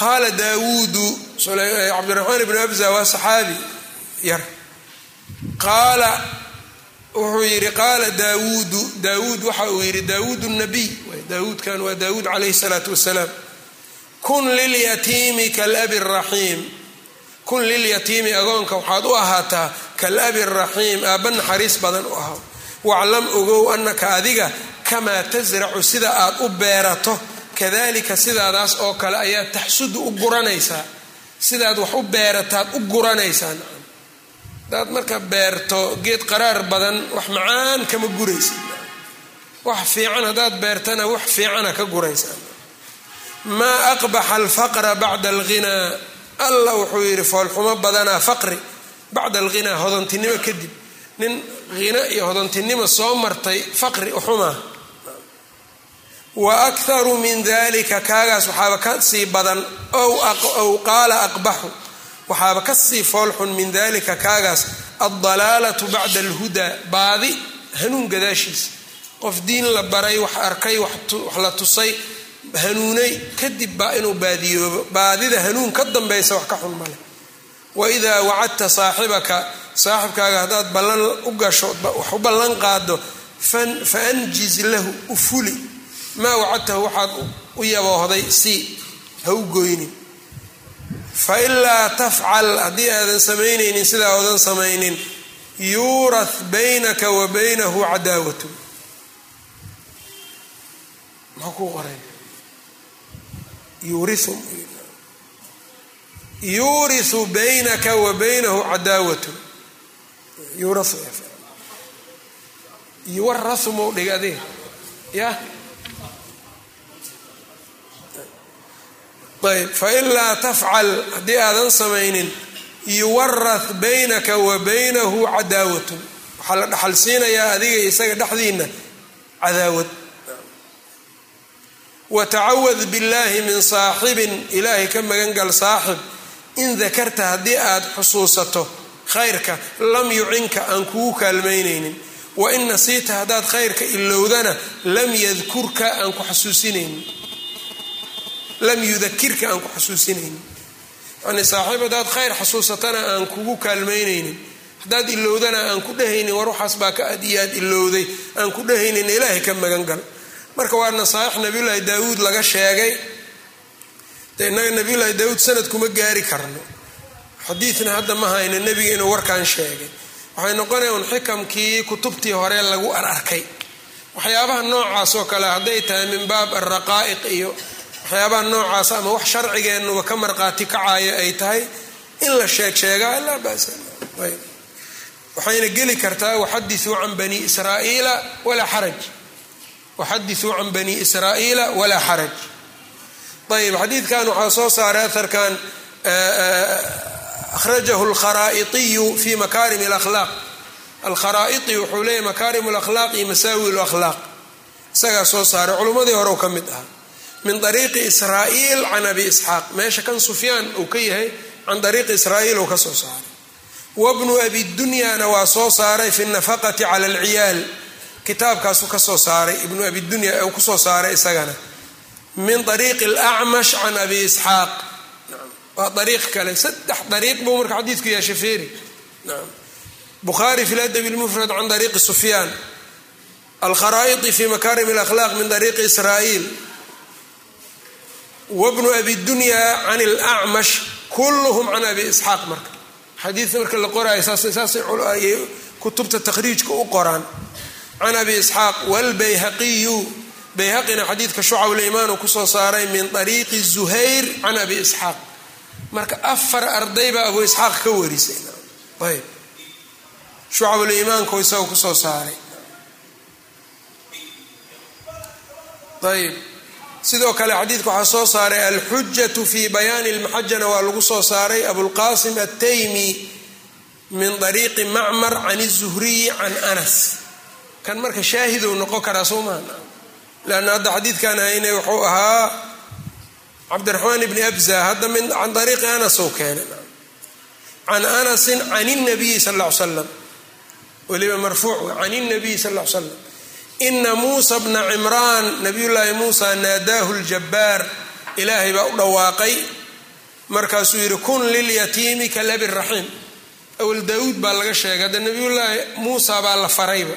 qaala daawuudu cabdiraxmaan ibnu abza waa saxaabi yar qaala wuxuu yidhi qaala daawuudu. Daawuud waxa uu yidhi daawuud nabiy. Daawuudkan waa daawuud calayhi salaatu wasalaam kun lilyatiimi kalabi raxiim. Kun lilyatiimi agoonka waxaad u ahaataa kalabi raxiim. Aabba naxariis badan u ahaw. Waclam ogow annaka adiga kamaa tasracu sida aad u beerato. Kadalika sidaadaas oo kale ayaa taxsudu u guranaysaa. Sidaad wax u beerataad u guranaysaa hadaad marka beerto geed qaraar badan wax macaan kama guraysa. Wax fiican haddaad beertana wax fiicana ka guraysaa maa aqbaxa alfaqra bacda alghinaa allah wuxuu yidhi foolxumo badanaa faqri. Bacda alghinaa hodontinimo kadib. Nin hina iyo hodontinimo soo martay faqri uxumaa wa akharu min dalika kaagaas waxaaba ka sii badan ow qaala aqbaxu waxaaba ka sii foolxun min dalika kaagaas aldalaalatu bacda alhudaa baadi hanuun gadaashiisa qof diin la baray wax arkay wax la tusay hanuunay kadib baa inuu baadiyoobo. Baadida hanuun ka dambaysa wax ka xun male waidaa wacadta saaxibaka saaxibkaaga haddaad ballan u gasho wax u ballan qaado fa anjiz lahu u fuli. Maa wacadtahu waxaad u yaboohday si ha u goynin failaa tafcal haddii aadan samaynaynin sidaa oodan samaynin yuurath baynaka wa baynahu cadaawatu. Maxaa kuu qoray? Yuuriu baynaka wa baynahu cadaawatu. Yuwarau mau dhig adiga. Ya ayb failaa tafcal haddii aadan samaynin yuwarath baynaka wa baynahu cadaawatun. Waxaa la dhaxal siinayaa adiga isaga dhexdiina cadaawad. Watacawad billahi min saaxibin ilaahay ka magan gal saaxib in dakarta haddii aad xusuusato khayrka lam yucinka aan kugu kaalmaynaynin. Wa in nasiita haddaad khayrka ilowdana lam yadkurka aan ku xasuusinaynin lam yudakirka aan ku xasuusinaynin yani saaxiib haddaad khayr xasuusatana aan kugu kaalmaynaynin. Haddaad ilowdana aan ku dhehaynin war waxaas baa ka ad iyo ilowday. Aan ku dhehaynin ilaahay ka magan gal. Marka waa nasaaix nabiyullaahi daawuud laga sheegay de innaga nabiyullaahi daawuud sanad kuma gaari karno. Xadiidna hadda ma hayno nebiga inuu warkan sheegay. Waxay noqonaya xikamkii kutubtii hore lagu ararkay waxyaabaha noocaas oo kale hadday tahay min baab alraqaa'iq iyo waxyaabaha noocaas ama wax sharcigeennuba ka marqaati kacaaya ay tahay in la sheeg sheegaa laa basa waxayna geli kartaa waxadisuu can bani israa'iila walaa xaraj. Waxadisuu can bani israa'iila walaa xaraj. Ayb xadiidkan waxaa soo saaray aharkan akhrajahu alkharaaiiyu fi makaarim alakhlaaq. Alkharaa'iti wuxuu leeyahy makaarim alakhlaaq iyo masaawi lakhlaaq isagaa soo saaray culummadii hore ka mid ahaa min ariiqi israa'iil can abi isxaaq. Meesha kan sufyaan uu ka yahay can ariiqi israa'iil uu ka soo saaray. Wabnu abi dunyana waa soo saaray fi nafaqati cala alciyaal. Kitaabkaasuu ka soo saaray ibnu abi dunya uu ku soo saaray isagana. Min ariiqi alacmash can abi isxaaq. Waa ariiq kale. Saddex ariiq buu marka xadiidku yeeshay feeri bukhaari fi ladabi lmufrad can ariiqi sufyaan. Alkharaa'iti fi makaarim alakhlaaq min ariiqi israa'iil wabnu abi dunya can alacmash kulluhum can abi isxaaq marka xadiidka marka la qoraayo saasay kutubta takhriijka u qoraan can abi isxaaq wlbayhaqiyu bayhaqina xadiidka shucabul-imaan uu ku soo saaray min ariiqi zuhayr can abi isxaaq marka afar arday baa abu isxaaq ka warisay ayb shucabuliimaanku isaga ku soo saaray ayb sidoo kale xadiidka waxaa soo saaray alxujatu fi bayaani lmaxajana waa lagu soo saaray abulqasim ataymi min dariiqi macmar can izuhriyi can anas. Kan marka shaahidow noqon karaa soo maa lanna hadda xadiidkan hayne wuxuu ahaa cabdiraxmaan ibni abza hadda can ariiqi anas ou keenay. Can anasin can nabiyi sal l slam weliba marfuuc can nabiyi sal l slam ina muusa bna cimraan nabiyullaahi muusa naadaahu ljabbaar ilaahay baa u dhawaaqay. Markaasuu yidhi kun lilyatiimi kalabi raxiim. Awal daawuud baa laga sheegay hadda nabiyullaahi muusa baa la farayba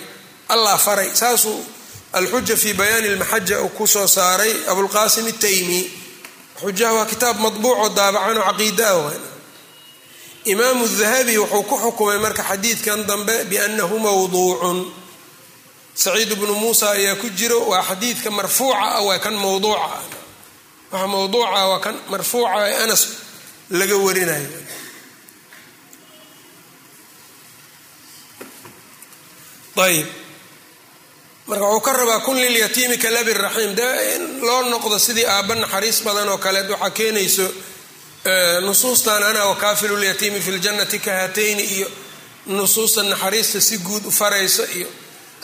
allah faray. Saasuu alxuja fi bayaani lmaxaja uu ku soo saaray abulqaasim ataymi xujaha waa kitaab madbuucoo daabacanoo caqiida ah imaamu dahabi wuxuu ku xukumay marka xadiidkan dambe biannahu mawduucun saciid bnu muusa ayaa ku jiro waa xadiidka marfuuca ah waa kan mawduuca. Waxa mawduuca waa kan marfuuca ee anas laga warinayo. Ayb marka wuxuu ka rabaa kun lilyatiimi kalabi raxiim. Dee in loo noqdo sidii aabba naxariis badan oo kaleed waxaa keenayso nusuustan ana wakaafilu lyatiimi fi ljannati kahatayni iyo nusuusta naxariista si guud u farayso iyo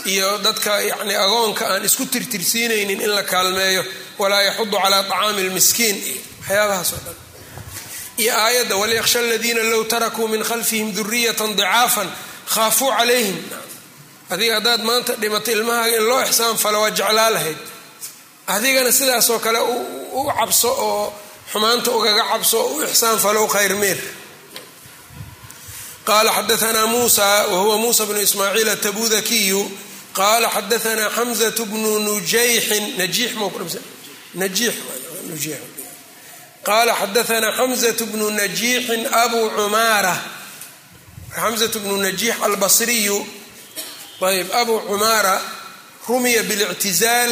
iyo dadka yani agoonka aan isku tirtirsiinaynin in la kaalmeeyo walaa yaxudu calaa طacaami lmiskiin iyo waxyaabahaas oo dhan. Iyo aayadda walyakhsha aladiina low tarakuu min khalfihim duriyata dicaafan khaafuu calayhim. Adiga haddaad maanta dhimato ilmahaaga in loo ixsaan falo waa jeclaa lahayd. Adigana sidaasoo kale u cabso oo xumaanta ugaga cabso oo u ixsaan falo khayr meer qala xadaanaa musa wahuwa muusa bnu ismaaciil atabudakiyu qaala xadaanaa xamzatu bnu nujayxin qaala xadaanaa xamzatu bnu najiixin abuu cumaara xamzatu bnu najiix albasriyu ayb abuu cumaara rumiya biاlictizaal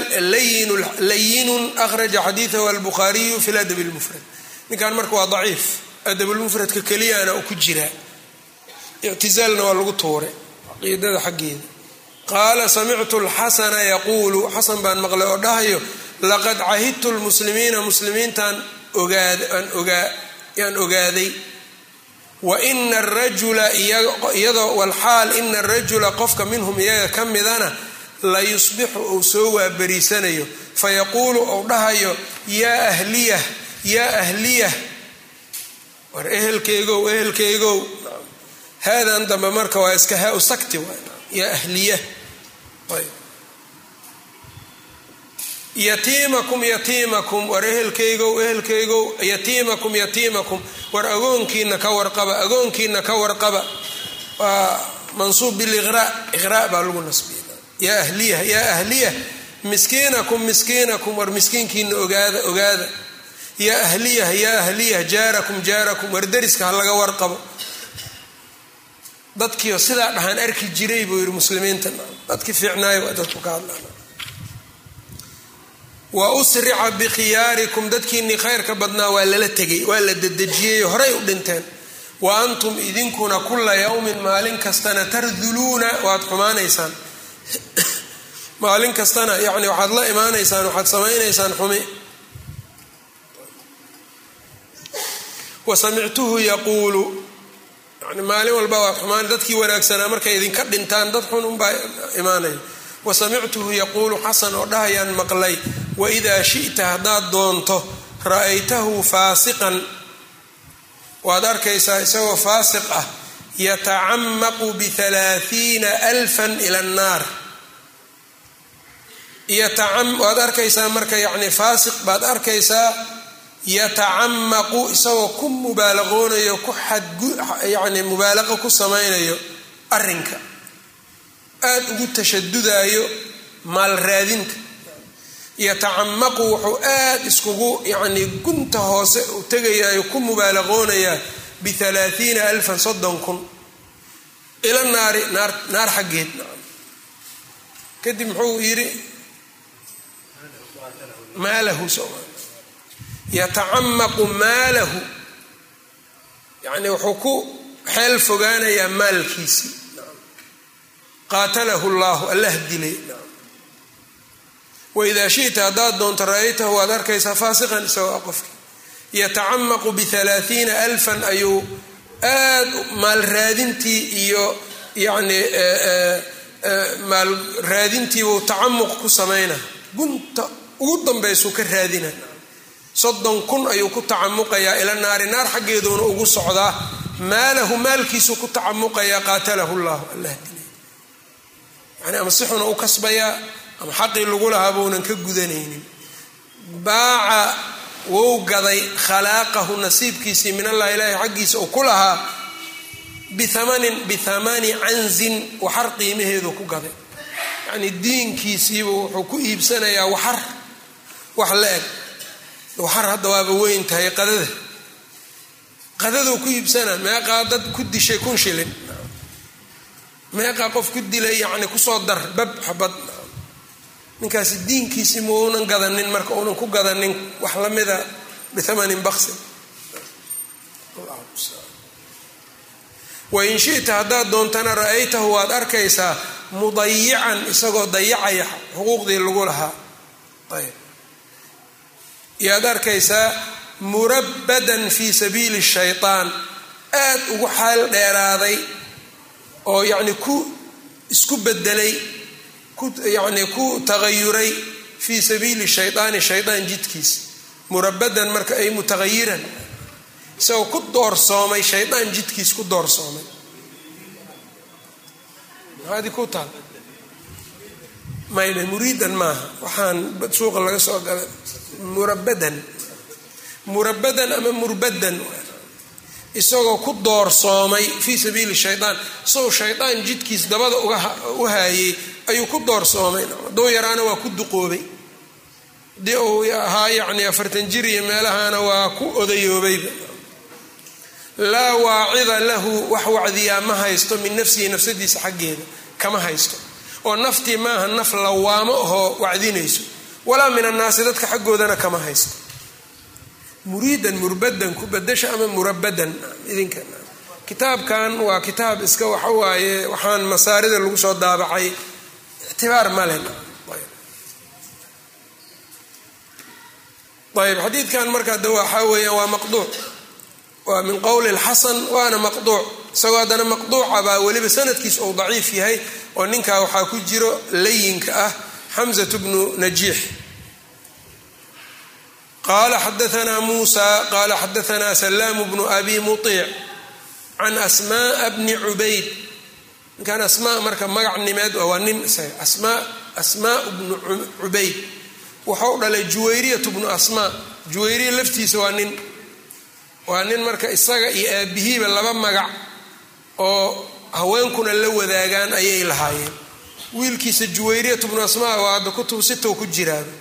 layinun akhraja xadiidahu albukhaariyu fi ladab اlmufrad ninkan marka waa daciif adab lmufradka keliyaana ku jira ictizaalna waa lagu tuure qiidada xaggeeda qaala samictu lxasana yaquulu xasan baan maqlay oo dhahayo laqad cahidtu lmuslimiina muslimiintaan yaan ogaaday. Wa ina arajula iyadoo walxaal ina arajula qofka minhum iyaga ka midana la yusbixu uu soo waabariisanayo. Fayaquulu ou dhahayo yaa ahliyah yaa ahliyah. War ehelkeygow ehelkeygow haadan dambe marka waa iska haa sakti yaa ahliya yatiimakum yatiimakum war ehelkaygow ehelkaygow yatiimakum yatiimakum war agoonkiina ka warqaba agoonkiina ka warqaba. Waa mansuub biliqraa iqraa baa lagu nasbiya yaa ahliya yaa ahliya miskiinakum miskiinakum war miskiinkiina ogaada ogaada. Yaa ahliyah yaa ahliyah jaarakum jaarakum war deriska ha laga warqabo dadkiio sidaa dhahaan arki jiray buu yidhi muslimiinta dadki fiicnaayo waa dadku ka hadlaan wa usrica bikhiyaarikum dadkiinnii khayrka badnaa waa lala tegay waa la dedejiyey horay u dhinteen. Wa antum idinkuna kula yowmin maalin kastana tarduluuna waad xumaanaysaan. [COUGHS] Maalin kastana yani waxaad la imaanaysaan waxaad samaynaysaan xumi. Wa samictuhu yaquulu maalin walba waa xumaan dadkii wanaagsanaa markay idinka dhintaan dad xun unbaa imaanaya wa samictuhu yaquulu xasan oo dhahayaan maqlay waidaa shi'ta haddaad doonto ra'aytahu faasiqan. Waad arkaysaa isagoo faasiq ah yatacamaqu bialaaiina alfan ila annaar. Waad arkaysaa marka yani faasiq baad arkaysaa yatacamaqu isagoo ku mubaalaqoonayo ku xadyani mubaalaqa ku samaynayo arrinka. Aada ugu tashadudaayo maal raadinta yatacamaqu wuxuu aada iskugu yacni gunta hoose u tegayaayo ku mubaalaqoonayaa bialaaiina alfan soddon kun ila naari naar naar xaggeed. Kadib muxuu yidhi maalahu yatacamaqu maalahu. Yani wuxuu ku xeel fogaanayaa maalkiisii qaatalahu llahu allah dilay. Waidaa shita haddaad doonto ra'aytahu waad arkaysaa faasiqan isagoo a qofki yatacamaqu bialaaiina alfan ayuu aad maal raadintii iyo yani maal raadintiibuu tacamuq ku samayna gunta ugu dambaysuu ka raadina soddon kun ayuu ku tacamuqayaa ila naari. Naar xaggeeduuna ugu socdaa maalahu maalkiisuu ku tacamuqayaa qaatalahu llahu allah dilay yani ama si xuna u kasbayaa ama xaqii lagu lahaa bounan ka gudanaynin. Baaca wou gaday khalaaqahu nasiibkiisii min allah ilaahi xaggiisa uu ku lahaa biamanin bihamani canzin waxar qiimaheedu ku gaday. Yacni diinkiisiiba wuxuu ku iibsanayaa waxar wax la eg waxar hadda waaba weyn tahay qadada. Qadadou ku iibsanaa meeqaa dad ku dishay kun shilin. Meeqaa qof ku dilay yacni ku soo dar bab xabad. Ninkaasi diinkiisi ma uunan gadanin marka uunan ku gadanin wax lamida bithamanin baksin wain shita haddaad doontana ra'aytahu waad arkaysaa mudayican isagoo dayacaya xuquuqdii lagu lahaa. Ayb yaad arkaysaa murabbadan fii sabiili shaytaan aad ugu xaal dheeraaday oo yacni ku isku bedelay yani ku tagayuray fii sabiili shaydaani shaydaan jidkiis. Murabadan marka ay mutagayiran isagoo ku doorsoomay shaydaan jidkiis ku doorsoomay. Maxaadi muriidan maaha. Waxaan suuqa laga soo gala murabadan murabadan ama murbadan. Isagoo ku doorsoomay fii sabiili shaydaan. Isagoo shaydaan jidkiis dabada u haayey ayuu ku doorsoomay. Hadduu yaraana waa ku duqoobay. Haddii uu ahaa yacni afartan jir iyo meelahana waa ku odayoobayba laa waacida lahu wax wacdiyaa ma haysto min nafsihi nafsadiisa xaggeeda. Kama haysto. Oo naftii maaha naf lawaamo ahoo wacdinayso walaa min annaasi dadka xaggoodana kama haysto. Muriidan murbadan ku badasha ama murabadan idinka. Kitaabkan waa kitaab iska waxa waaye waxaan masaarida lagu soo daabacay. Ictibaar male ayb. Xadiidkan marka de waxaa weeyaan waa maqduuc. Waa min qowli lxasan waana maqduuc. Isagoo haddana maqduuca baa weliba sanadkiis uu daciif yahay oo ninkaa waxaa ku jiro layinka ah xamzat bnu najiix qala xadaanaa muusa qala xadaanaa salaamu bnu abi muiic can asmaaa bni cubayd ninkan asmaa marka magac nimeed waa nin asmaa asmaa bnu cubayd wuxuu dhalay juwayriyatu bnu asmaa juwayriya laftiisa waa nin waa nin marka isaga iyo aabihiiba laba magac oo haweenkuna la wadaagaan ayay lahaayeen wiilkiisa juwayriyatu bnu asmaa waa hadda kutub sitow ku jiraaba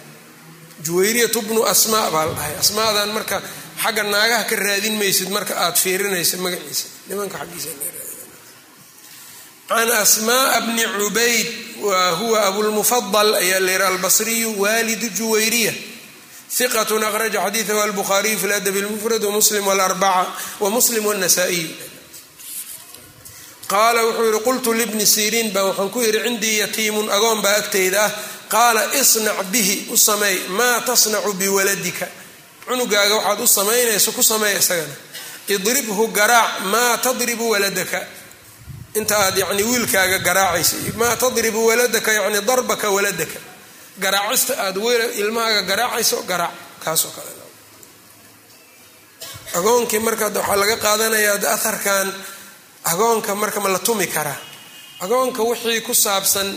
juwayriyatu bnu asmaa baa la dhahay. Asmaadan marka xagga naagaha ka raadin maysid marka aad fiirinaysa magaciisa. Nimanka xaggiisa can asmaaa bni cubayd wa huwa abulmufadal ayaa la yihi albasriyu waalidu juwayriya. Iqat akhraja xadiidahu albukhaariyu fi ladabi lmufrad wamuslim wlarbaca wamuslim wnasaa-iyu qaala wuxuu yihi qultu libni siriin baa waxaan ku yidhi cindii yatiimun agoon baa agtayda ah. Qaala isnac bihi u sameey maa tasnacu biwaladika? Cunugaaga waxaad u samaynayso ku sameey isagana. Idribhu garaac maa tadribu waladaka? Inta aad yani wiilkaaga garaacaysa maa tadribu waladaka yani darbaka waladaka? Garaacista aad ilmahaaga garaacayso garaac kaasoo kale. Agoonkii marka waxaa laga qaadanayaa aharkan agoonka marka ma la tumi karaa agoonka wixii ku saabsan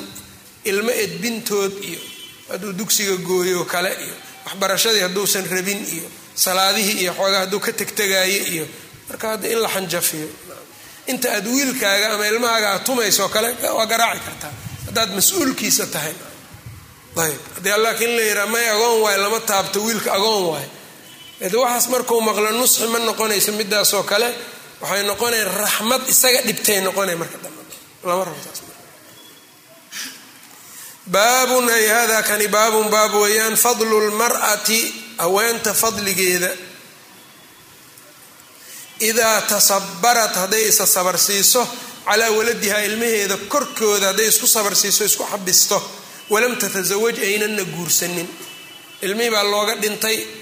ilmo edbintood iyo hadduu dugsiga gooyo kale iyo waxbarashadii hadduusan rabin iyo salaadihii iyo xoogaa hadduu ka tegtegaayo iyo marka hadda in la xanjafiyo. Inta aad wiilkaaga ama ilmahaaga aad tumayso kale waa garaaci kartaa. Haddaad mas'uulkiisa tahay. Ayb haddii laakiin la yiraa may agoon waay lama taabto wiilka agoon waay de waxaas markuu maqlo nusxi ma noqonayso midaasoo kale waxay noqonayan raxmad isaga dhibtay noqonay marka lama ay hada kani baabun baab weeyaan fadlu lmar'ati haweenta fadligeeda. Idaa tasabarat hadday isa sabarsiiso calaa waladihaa ilmaheeda korkooda hadday isku sabarsiiso isku xabisto walam tatasawaj aynana guursanin. Ilmihii baa looga dhintay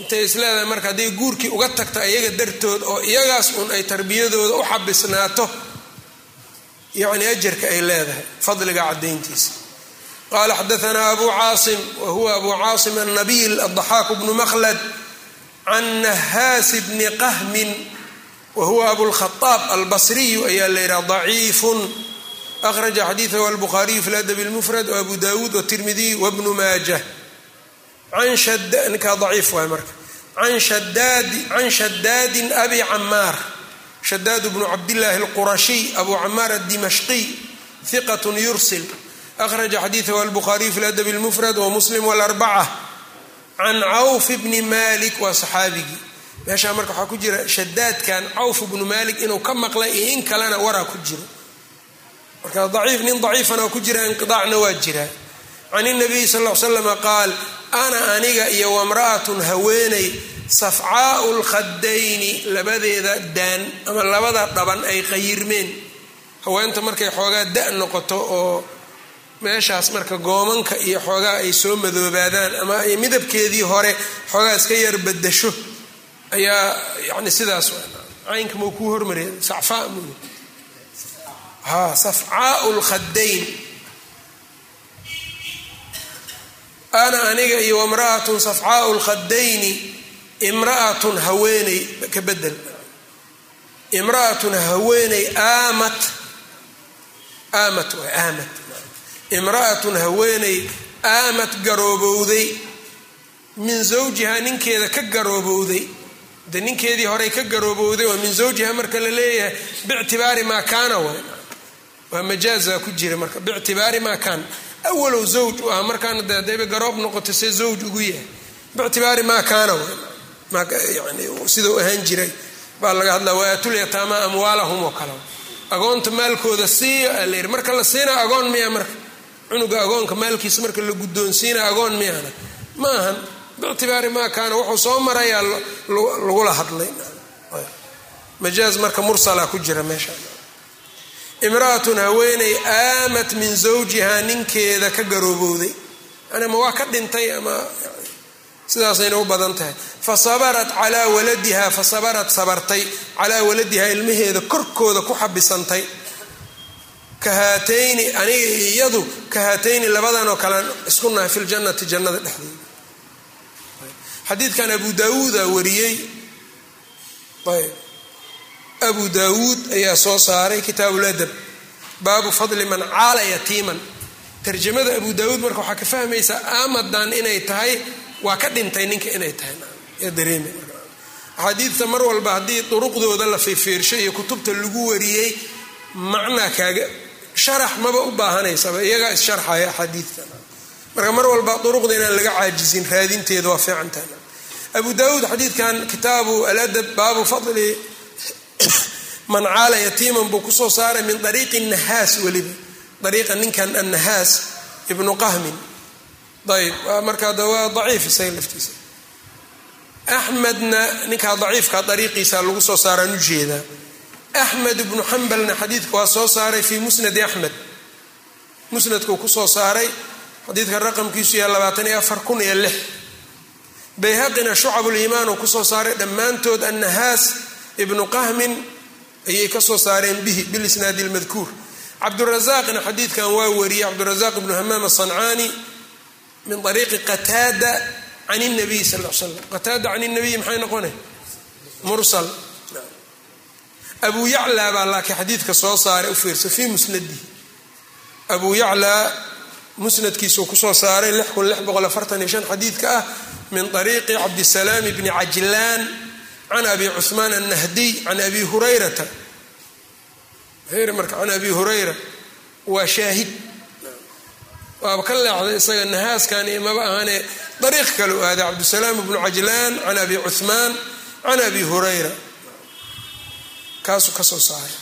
intay isleedahay marka hadday guurkii uga tagto iyaga dartood oo iyagaas un ay tarbiyadooda u xabisnaato yacni ajarka ay leedahay fadliga cadayntiisa qaala xadaanaa abu caasim wa huwa abu caasim annabiil addaxaak bnu makhlad can nahaasi bni qahmin wa huwa abulkhaaab albasriyu ayaa la yidhaha daciifun. Akhraja xadiidahu albukhaariyu fi ladabi lmufrad waabu dawuud watirmidiy wabnu maajah ninkaa daciif waay marka. Can shadaadin abi camaar shadaad bnu cabdillaahi alqurashiy abu camaar addimashqiy hiqat yursil. Akhraja xadiidahu albukhaariyu fi ladabi lmufrad wamuslim wlarbaca can cawf bni malik waa saxaabigii. Meeshaa marka waxaa ku jira shadaadkan cawf bnu malik inuu ka maqlay iyo in kalena waraa ku jiro marka daciif nin daciifana ku jira inqidaacna waa jiraa can inabiyi sal l slama qaal ana aniga iyo wamra'atun haweeney safcaau lkhadayni labadeeda daan ama labada dhaban ay qayirmeen haweenta markay xoogaa da noqoto oo meeshaas marka goomanka iyo xoogaa ay soo madoobaadaan ama ay midabkeedii hore xoogaa iska yar badasho ayaa yani sidaas caynka mau kuu hormariya sacfaa mu ha safcaau lkhadayn ana aniga iyo wamra'atun safcaau lkhadayni imra'atun haweeney ka bedel imra'atun haweeney aamat aamat waay aamat imra'atun haweeney aamat garoobowday min zawjihaa ninkeeda ka garoobowday de ninkeedii horey ka garoobowday oo min zawjiha marka la leeyahay bictibaari maa kaana way waa majaaza ku jira marka bictibaari maa kaana awalow zawj u ah markaana de hadayba garoob noqoto see zawj ugu yahay bictibaari maa kaana yani sidau ahaan jiray baa laga hadlaa waatul amwaalahum oo kale agoonta maalkooda siiya aa la yidhi marka la siina agoon miya marka cunuga agoonka maalkiisa marka la guddoonsiina agoon miyana ma ahan bictibaari maa kaana wuxuu soo marayaa lagula hadlay majaaz marka mursala ku jira meesha imra'atun haweeney aamat min zawjihaa ninkeeda ka garoobowday yani ma waa ka dhintay ama sidaasayna u badan tahay. Fa sabarat calaa waladiha fa sabarat sabartay. Calaa waladihaa ilmaheeda korkooda ku xabisantay. Ka haatayni aniga iyadu ka haatayni labadan oo kalean isku nahay fi ljannati jannada dhexdeeda. Xadiidkan abu daawuuda wariyey. Ayb abu daawuud ayaa soo saaray kitaabuladab baabu fadli man caala yatiiman. Tarjamada abu daawuud marka waxaa ka fahmaysaa amadan inay tahay waa ka dhintay ninka inay tahay. Dareem axaadiidta mar walba haddii duruqdooda la fiirfiirsho iyo kutubta lagu wariyey macnaa kaaga sharax maba u baahanaysaba iyagaa issharxaya axaadiidta marka mar walba duruqda inaan laga caajizin raadinteeda waa fiicantaha abu daawuud xadiidkan kitaabu aladab baabu fadli man caala yatiiman buu ku soo saaray min ariiqi nahaas weliba. Ariiqa ninkan annahaas ibnu qahmin. Ayb markaa waa daciif isaga laftiisa. Axmedna ninkaa daciifka ariiqiisa lagu soo saaraan u jeedaa axmed ibnu xambalna xadiidka waa soo saaray fii musnadi axmed. Musnadkuu ku soo saaray xadiidka raqamkiisu yaha labaatan iyo afar kun iyo lix. Bayhaqina shucabuliimaan uu ku soo saaray dhammaantood annahaas ibnu qahmin ayay ka soo saareen bihi bilisnaadi lmadkuur cabdurazaaqna xadiidkan waa wariyey cabdurazaaq ibnu hamaam asancaani min ariiqi qataada can nabiy sal l slam qataada can nabiy maxay noqonay mursal. Abu yaclaa baa laakiin xadiidka soo saaray u fiirsa fii musnadihi. Abu yaclaa musnadkiisuu ku soo saaray xadiidka ah min ariiqi cabdisalaam bni cajlaan can abi cuثmaan annahdiy can abi hurayrata marka can abi hurayra waa shaahid waaba ka leexday isaga nahaaskan maba ahaane dariiq kale u aaday cabdisalaam bnu cajlaan can abi cuثmaan can abi hurayra kaasuu ka soo saaray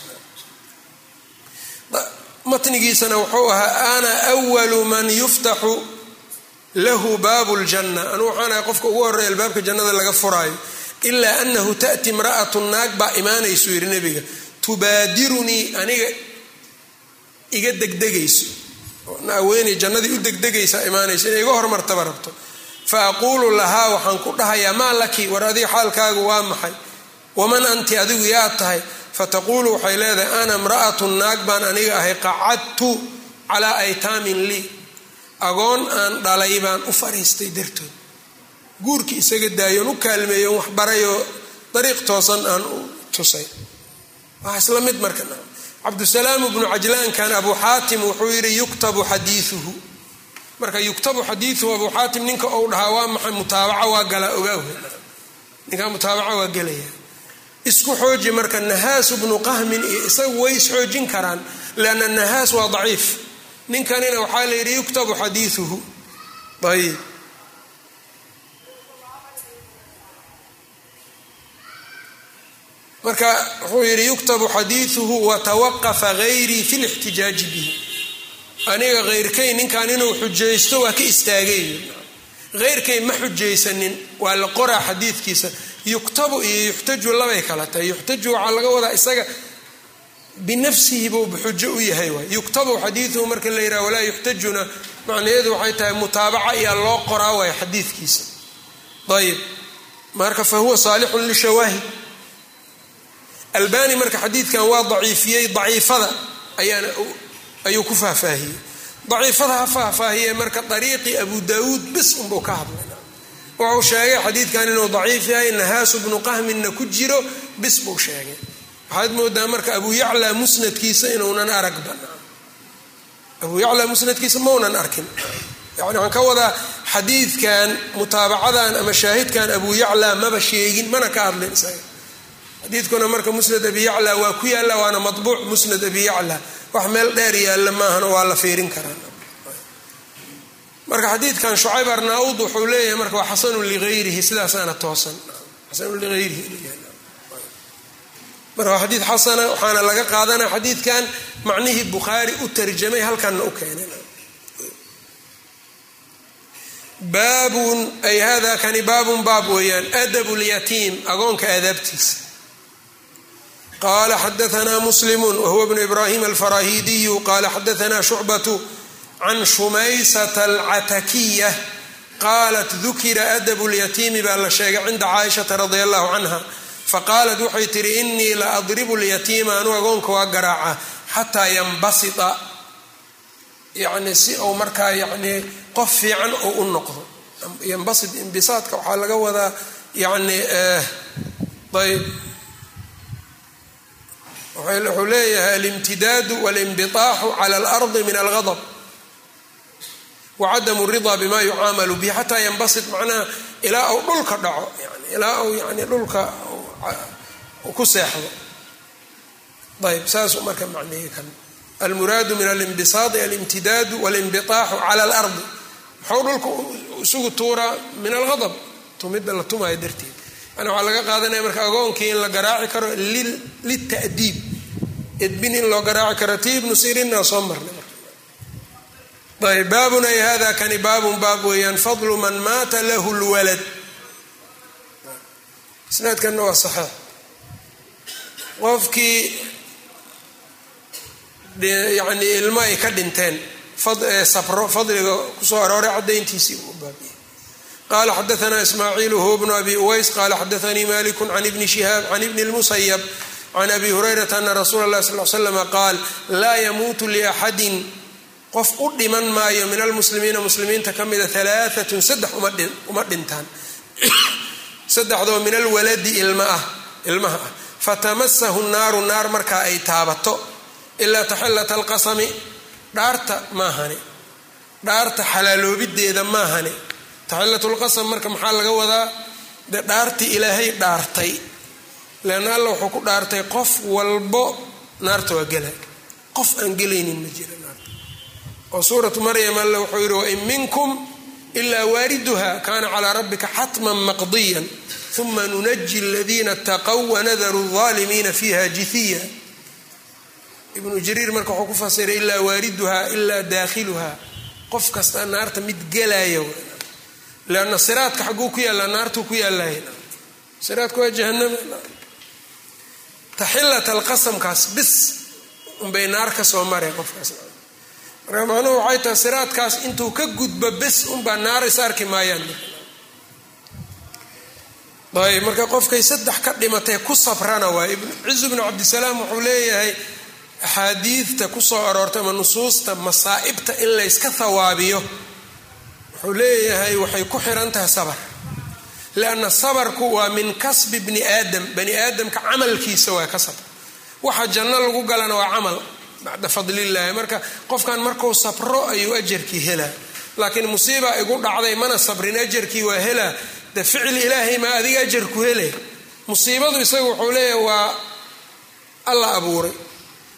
matnigiisana wuxuu ahaa ana walu man yuftaxu lahu baabu ljanna anuu waxaan ahay qofka ugu horreya albaabka jannada laga furaayo ilaa anahu taأti imra'atu naag baa imaanaysuu yidhi nebiga tubaadirunii aniga iga degdegayso. Haweeney jannadii u degdegaysaa imaanayso inay iga hormartaba rabto. Fa aquulu lahaa waxaan ku dhahayaa maa laki war adiga xaalkaagu waa maxay? Waman anti adigu yaa tahay? Fataquulu waxay leedahay ana imra'atun naag baan aniga ahay qacadtu calaa aytaamin lii. Agoon aan dhalay baan u fadhiistay dartood guurkii isaga daayoon u kaalmeeyon wax barayoo dariiq toosan aan u tusay. Waa isla mid marka cabdusalaam ibnu cajlaankan abu xaatim wuxuu yidhi yuktabu xadiiuhu marka yuktabu xadiiuhu abu xaatim ninka ou dhahaa waa maxay? Mutaabaca waa galaa ogaah ninkaa mutaabaca waa gelaya. Isku xooji marka nahaasu bnu qahmin iyo isagu way isxoojin karaan lianna nahaas waa daciif. Ninkanina waxaa la yidhi yuktabu xadiiuhu ayb marka wuxuu yidhi yuktabu xadiiduhu watawaqafa gayrii fi lixtijaaji bihi. Aniga heyrkay ninkan inuu xujaysto waa ka istaagay. Heyrkay ma xujaysanin waa la qoraa xadiidkiisa. Yuktabu iyo yuxtaju labay kala tahay. Yuxtaju waxaa laga wadaa isaga binafsihi buuba xujo u yahay waay. Yuktabu xadiiduhu marka la yidhaha walaa yuxtajuna. Macnaheedu waxay tahay mutaabaca iyaa loo qoraa waaya xadiidkiisa. Ayib. Marka fa huwa saalixun lishawaahid albani marka xadiidkan waa daciifiyey daciifada ayaana ayuu ku faahfaahiyey. Daciifada ha faahfaahiye marka dariiqi abu daawuud bis unbuu ka hadlay. Wuxuu sheegay xadiidkan inuu daciif yahay nahaasu bnu qahminna ku jiro bis buu sheegay. Waxaad moodaa marka abu yacla musnadkiisa inuunan aragba abu yacla musnadkiisa maunan arkin. Yani waxaan ka wadaa xadiidkan mutaabacadan ama shaahidkan abu yacla maba sheegin mana ka hadlin isaga xadiidkuna marka musnad abi yacla waa ku yaalla waana mabuuc musnad abi yacla. Wax meel dheer yaalla maahana waa la fiirin karaa. Marka xadiidkan shucayb arnaud wuxuu leeyahay marka waa xasanu liayrihi sidaasaana toosan. Xasanu liayrihi marka waa xadiid xasana waxaana laga qaadanaa xadiidkan macnihii bukhaari u tarjamay halkanna u keenay baabun ay hada kani baabun baab weeyaan adabu lyatiim agoonka aadaabtiisa qala xadaanaa muslimu wahuwa bnu ibrahim alfarahidiyu qala xadaanaa shucbatu can shumaysata alcatakiya qaalat dukira adabu lyatiimi baa la sheegay cinda caaishata radia allahu canha faqaalat waxay tihi inii la adribu lyatiima anu agoonka waa garaaca xataa yanbasita yani si uu markaa yani qof fiican oo u noqdo yanbasit imbisaadka waxaa laga wadaa yani ayb wuxuu leeyahay alimtidaadu walinbiaaxu cala alardi min algadb wacadamu ridaa bima yucaamalu bihi xataa yanbasit macnaha ilaa uu dhulka dhaco yani ilaa uu yani dhulka ku seexdo. Ayb saasuu marka macneeye kan. Almuraadu min alinbisaadi alimtidaadu walinbiaaxu cala alardi. Muxuu dhulka isugu tuuraa min algadb tumidda la tumaayo darteed yani waxaa laga qaadanaya marka agoonkii in la garaaci karo litadiib edbin in loo garaaci karo. Ti ibnu sirinna soo marnay ayb baabun ay hada kani baabun baab weeyaan. Fadlu man maata lahu lwalad. Isnaadkanna waa saxiix. Qofkii yani ilmo ay ka dhinteen sabro fadliga ku soo arooray cadayntiisii uu baabiyey qala xadaana ismaaciil huwa bnu abi uways qala xadaanii maliku can ibni shihaab can ibni lmusayab can abi hurayrata ana rasuula اlahi sal l slama qaal laa yamuutu liaxadin qof u dhiman maayo min almuslimiina muslimiinta ka mida alaaatun saddex uma dhintaan saddexdoo min alwaladi ilmaha ah fatamasahu naaru naar markaa ay taabato ilaa taxilata alqasami dhaarta maahane dhaarta xalaaloobideeda maahane taxilatulqasam marka maxaa laga wadaa? Dee dhaartii ilaahay dhaartay. Leanna alla wuxuu ku dhaartay qof walbo naarta waa gela. Qof aan gelaynin ma jira naarta. Oo suuratu maryam alle wuxuu yidhi wain minkum ilaa waariduha kaana calaa rabbika xatman maqdiyan uma nunaji aladiina ataqow wanadaru alaalimiina fiiha jithiya. Ibnu jariir marka wuxuu ku fasiray ilaa waariduha ilaa daakhiluha qof kasta naarta mid gelaya leanna siraadka xagguu ku yaallaa naartuu ku yaallay siraadka waa jahanama taxilata alqasamkaas bis unbay naar ka soo mareen qofkaas marka macnuhu waxay tahay siraadkaas intuu ka gudbo bes unbaa naar is arki maayaan ayb marka qofkay saddex ka dhimatay ku sabrana waay cizu bnu cabdisalaam wuxuu leeyahay axaadiidta ku soo aroortay ama nusuusta masaa'ibta in layska hawaabiyo wuxuu leeyahay waxay ku xiran tahay sabar. Lianna sabarku waa min kasbi bni aadam. Bani aadamka camalkiisa waa kasab. Waxa janno lagu galana waa camal bacda fadlillaahi. Marka qofkan markuu sabro ayuu ajarkii helaa. Laakiin musiiba igu dhacday mana sabrin ajarkii waa helaa. De ficil ilaahay maa adiga ajarku hele. Musiibadu isaga wuxuu leeyahay waa alla abuuray.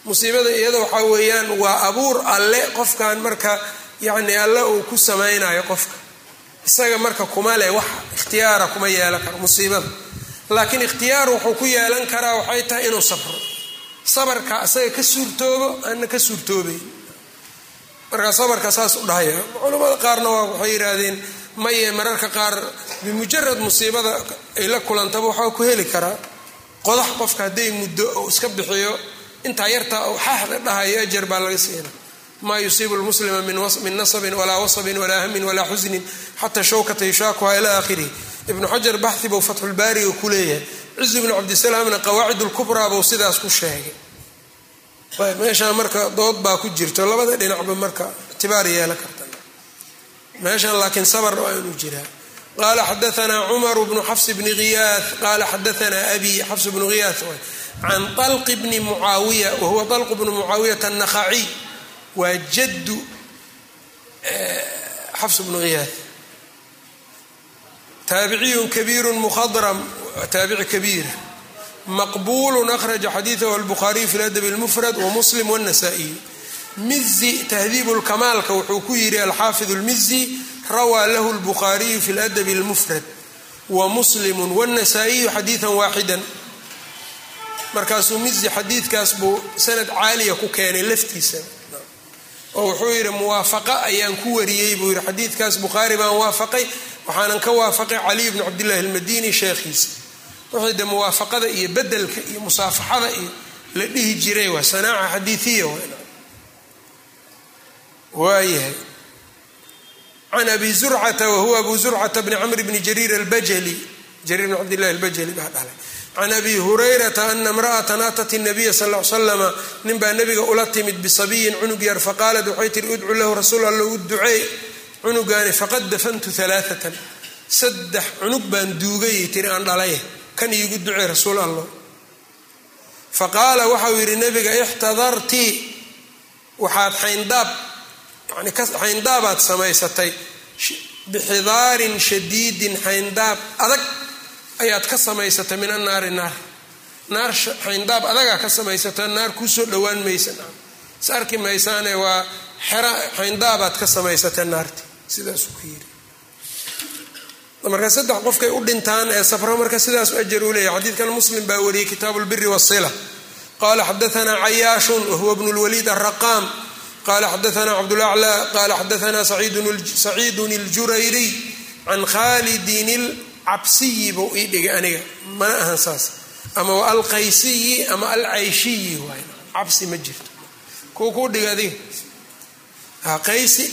Musiibada iyada waxaa weeyaan waa abuur alle. Qofkan marka yacni alle uu ku samaynayo qofka. Isaga marka kuma leh wax ikhtiyaara kuma yeelan karo musiibada. Laakiin ikhtiyaar wuxuu ku yeelan karaa waxay tahay inuu sabro. Sabarka asaga ka suurtoobo aana ka suurtoobayn markaa sabarka saas u dhahaya culamada qaarna waxay yidhaahdeen maye mararka qaar bimujarad musiibada ay la kulantaba waxaa ku heli karaa qodax qofka hadday muddo ou iska bixiyo intaa ou xaaxda dhahayo ajar baa laga siina maa yusiibu lmuslima min nasabin walaa wasabin walaa hamin walaa xusnin xataa shawkata yushaakuha ilaa akhirih ibnu xajar baxi buu fatxulbaari u ku leeyahay. Cizi bnu cabdisalaamna qawaacid lkubraa buu sidaas ku sheegay. Meeshaan marka dood baa ku jirto labada dhinacba marka ictibaar yeela karta. Meeshaan laakiin sabar waa inuu jiraa. Qaala xadaanaa cumaru bnu xafs bni iyaa qaala xadaanaa abi xafs bnu iyaas can alqi bni mucaawiya wahuwa alqu bnu mucaawiyata anakhaciy waa jaddu xafs bnu khiyaah taabiciyun kabiiru mukhadram taabici kabiir maqbulu akhraja xadiidahu albukhaariyu fi ladab اlmufrad wamuslim wاnasaa-iy mizi tahdiibu lkamaalka wuxuu ku yidhi alxaafid اlmizi rawaa lahu اlbukhaariyu fi ladab اlmufrad wamuslimu wاnasaa-iyu xadiidan waaxida markaasuu mizi xadiidkaas buu sanad caaliya ku keenay laftiisa oo wuxuu yidhi muwaafaqa ayaan ku wariyey buu yidhi. Xadiidkaas bukhaari baan waafaqay waxaanan ka waafaqay caliy bni cabdillahi almadini sheekhiisa. Wuxuu de muwaafaqada iyo bedelka iyo musaafaxada iyo la dhihi jiray waa sanaaca xadiiiya waayahay can abi zurcata wahuwa abu zurcata bni camr bni jariir albajali. Jariir bni cabdillahi albajali baa dhalay can abi hurayrata ana imra'atan atat nabiya sal l slama ninbaa nabiga ula timid bisabiyin cunug yar faqaalat waxay tihi udcu lahu rasuul alla u duceey cunugaani faqad dafantu alaaatan saddex cunug baan duugayay tiri aan dhalay kan iigu ducey rasuul allah faqaala waxau yidhi nabiga ixtadartii waxaad xayndaab yani xayndaabaad samaysatay bixidaarin shadiidin xayndaab adag ayaad ka samaysatay min annaari naar. Naar xayndaab adagaa ka samaysata naar kuusoo dhowaan maysa is maysaane waa xera xayndaabaad ka samaysatay naarti. Sidaasuu ku yidhi marka saddex qofkay u dhintaan ee safro marka sidaas ajar u leeyahy xadiidkan muslim baa wariyey kitaabu lbiri wasila qala xadaanaa cayaashun wahuwa bnu lwaliid araqaam qala xadaanaa cabdulaclى qala xadaanaa saciidun اljurayriy can khalidin اlcabsiyi buu ii dhigay aniga. Mana ahan saas. Ama wa alqaysiyi ama alcayshiyi waay. Cabsi ma jirto. Kuu kuu dhiga adiga. Qaysi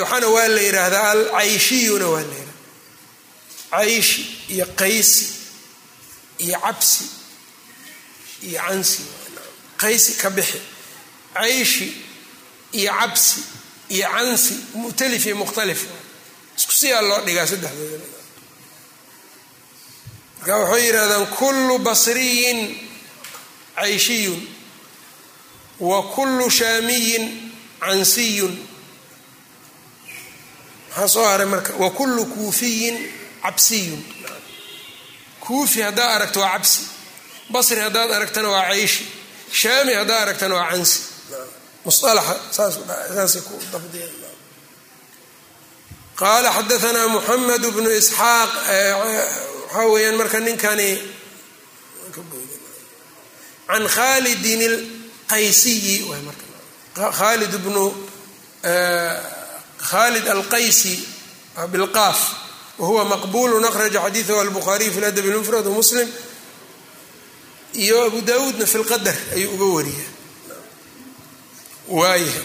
waxaana waa la yidhaahdaa alcayshiyuna waa la yidhahda cayshi iyo qaysi iyo cabsi iyo cansi qaysi ka bixi. Cayshi iyo cabsi iyo cansi mu'talif iyo mukhtalif. Isku siyaa loo dhigaa saddexdooda marka waxay yidhahdaan kullu basriyin cayshiyun wa kullu shaamiyin cansiyun. Maxaa soo haray marka? Wa kullu kuufiyin cabsiyun. Kuufi haddaad aragto waa cabsi basri haddaad aragtana waa cayshi shaami haddaad aragtana waa cansi. Qaala xadaanaa muxamed bnu isxaaq waxaa weeyaan marka ninkani can khalidin alqaysiyi khalid bnu khalid alqaysi bilqaaf wahuwa maqbulu akhraja xadiidahu albukhaariy fi ladab lmufrad wmuslim iyo abu dawuudna fi lqadar ayuu uga wariya waayahay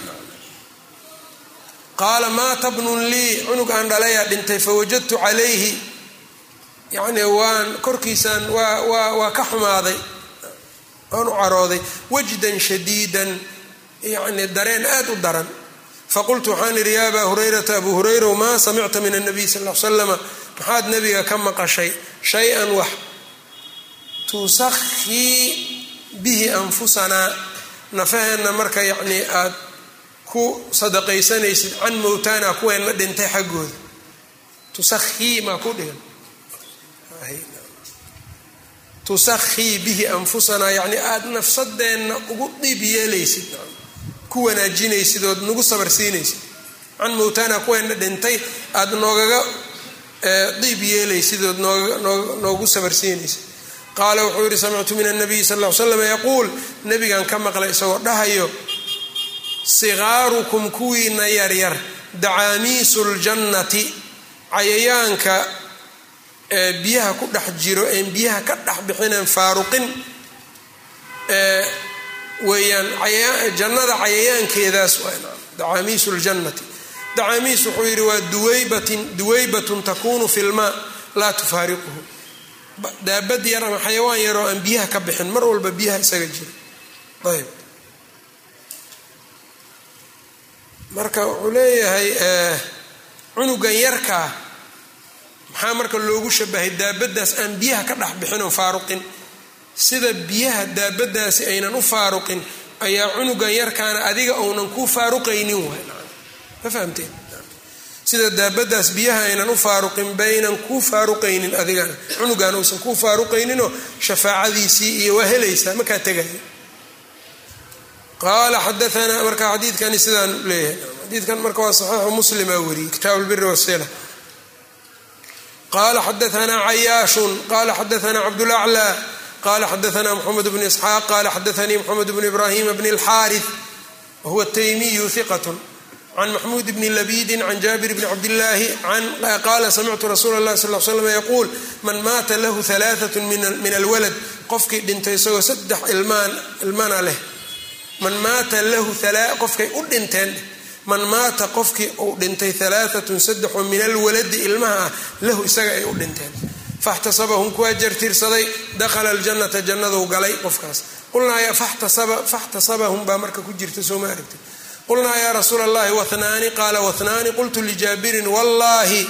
qaala maata bnun lii? Cunug aan dhalayaa dhintay fawajadtu calayhi yacni waan korkiisaan waa ka xumaaday waan u carooday wajdan shadiidan yacni dareen aad u daran. Faqultu waxaan idhi ya abaa hurayrata abu hurayra maa samicta min anabiy sal l slama maxaad nabiga ka maqashay? Shay-an wax. Tusakhii bihi anfusanaa nafaheenna marka yacnii aad ku sadaqaysanaysid. Can mowtaana kuweenna dhintay xaggooda. Tusakhii maa ku dhigan tusakhii bihi anfusanaa yacnii aada nafsadeenna ugu dhiib yeelaysid ku wanaajinaysid ood nagu sabarsiinaysid can mowtaana kuweenna dhintay aada noogaga diib yeelaysid ood noogu sabarsiinaysid qaala wuxuu yidhi samictu min anabiyi sal l slam yaquul. Nabigan ka maqlay isagoo dhahayo sigaarukum kuwiina yaryar dacaamiisu ljannati cayayaanka biyaha ku dhex jiro een biyaha ka dhex bixineen faaruqin weeyaan jannada cayayaankeedaas dacaamiisu ljannati dacaamiis wuxuu yidhi waa duwaybatin duwaybatun takunu fi lmaa laa tufaariquhu. Daabad yar ama xayawaan yaroo aan biyaha ka bixin mar walba biyaha isaga jira. Ayb marka wuxuu leeyahay cunugan yarkaa maxaa marka loogu shabahay daabadaas aan biyaha ka dhex bixin oo faaruqin? Sida biyaha daabadaasi aynan u faaruqin ayaa cunugan yarkaana adiga uunan kuu faaruqaynin ma fahamteen? Sida daabadaas biyaha aynan u faaruqin baynan kuu faaruqaynin adigana. Cunugan uusan kuu faaruqayninoo shafaacadiisii iyo waa helaysaa makaa tegaya qaala xadaanaa marka xadiidkani sidaan leeyahay. Xadiidkan marka waa saxiixu muslima weriyey kitaab lbiri wasila qala xadaanaa cayaashun qala xadaanaa cabdulaclى qala xadaanaa mxamed bn isxaaq qala xadaanii mxamed bn ibrahima bn اlxaariث wahuwa taymiyu hiqat can maxmuud bni labidin can jaabir bni cabdillaahi qaala samictu rasuula اllahi sal slam yaquul man maata lahu alaaثat min alwalad qofkii dhintay isagoo saddex ilmana leh man maata lahu qofkay u dhinteen man maata qofkii uu dhintay alaaatun saddexoo min alwaladi ilmaha ah lahu isaga ay u dhinteen. Faxtasabahum kuwaa jartirsaday dakhala aljannata jannaduu galay qofkaas. Qulnaa faxtasabahum baa marka ku jirta soo ma aragti qulnaa yaa rasuula allahi wahnaani qaala wahnaani qultu lijaabirin wallaahi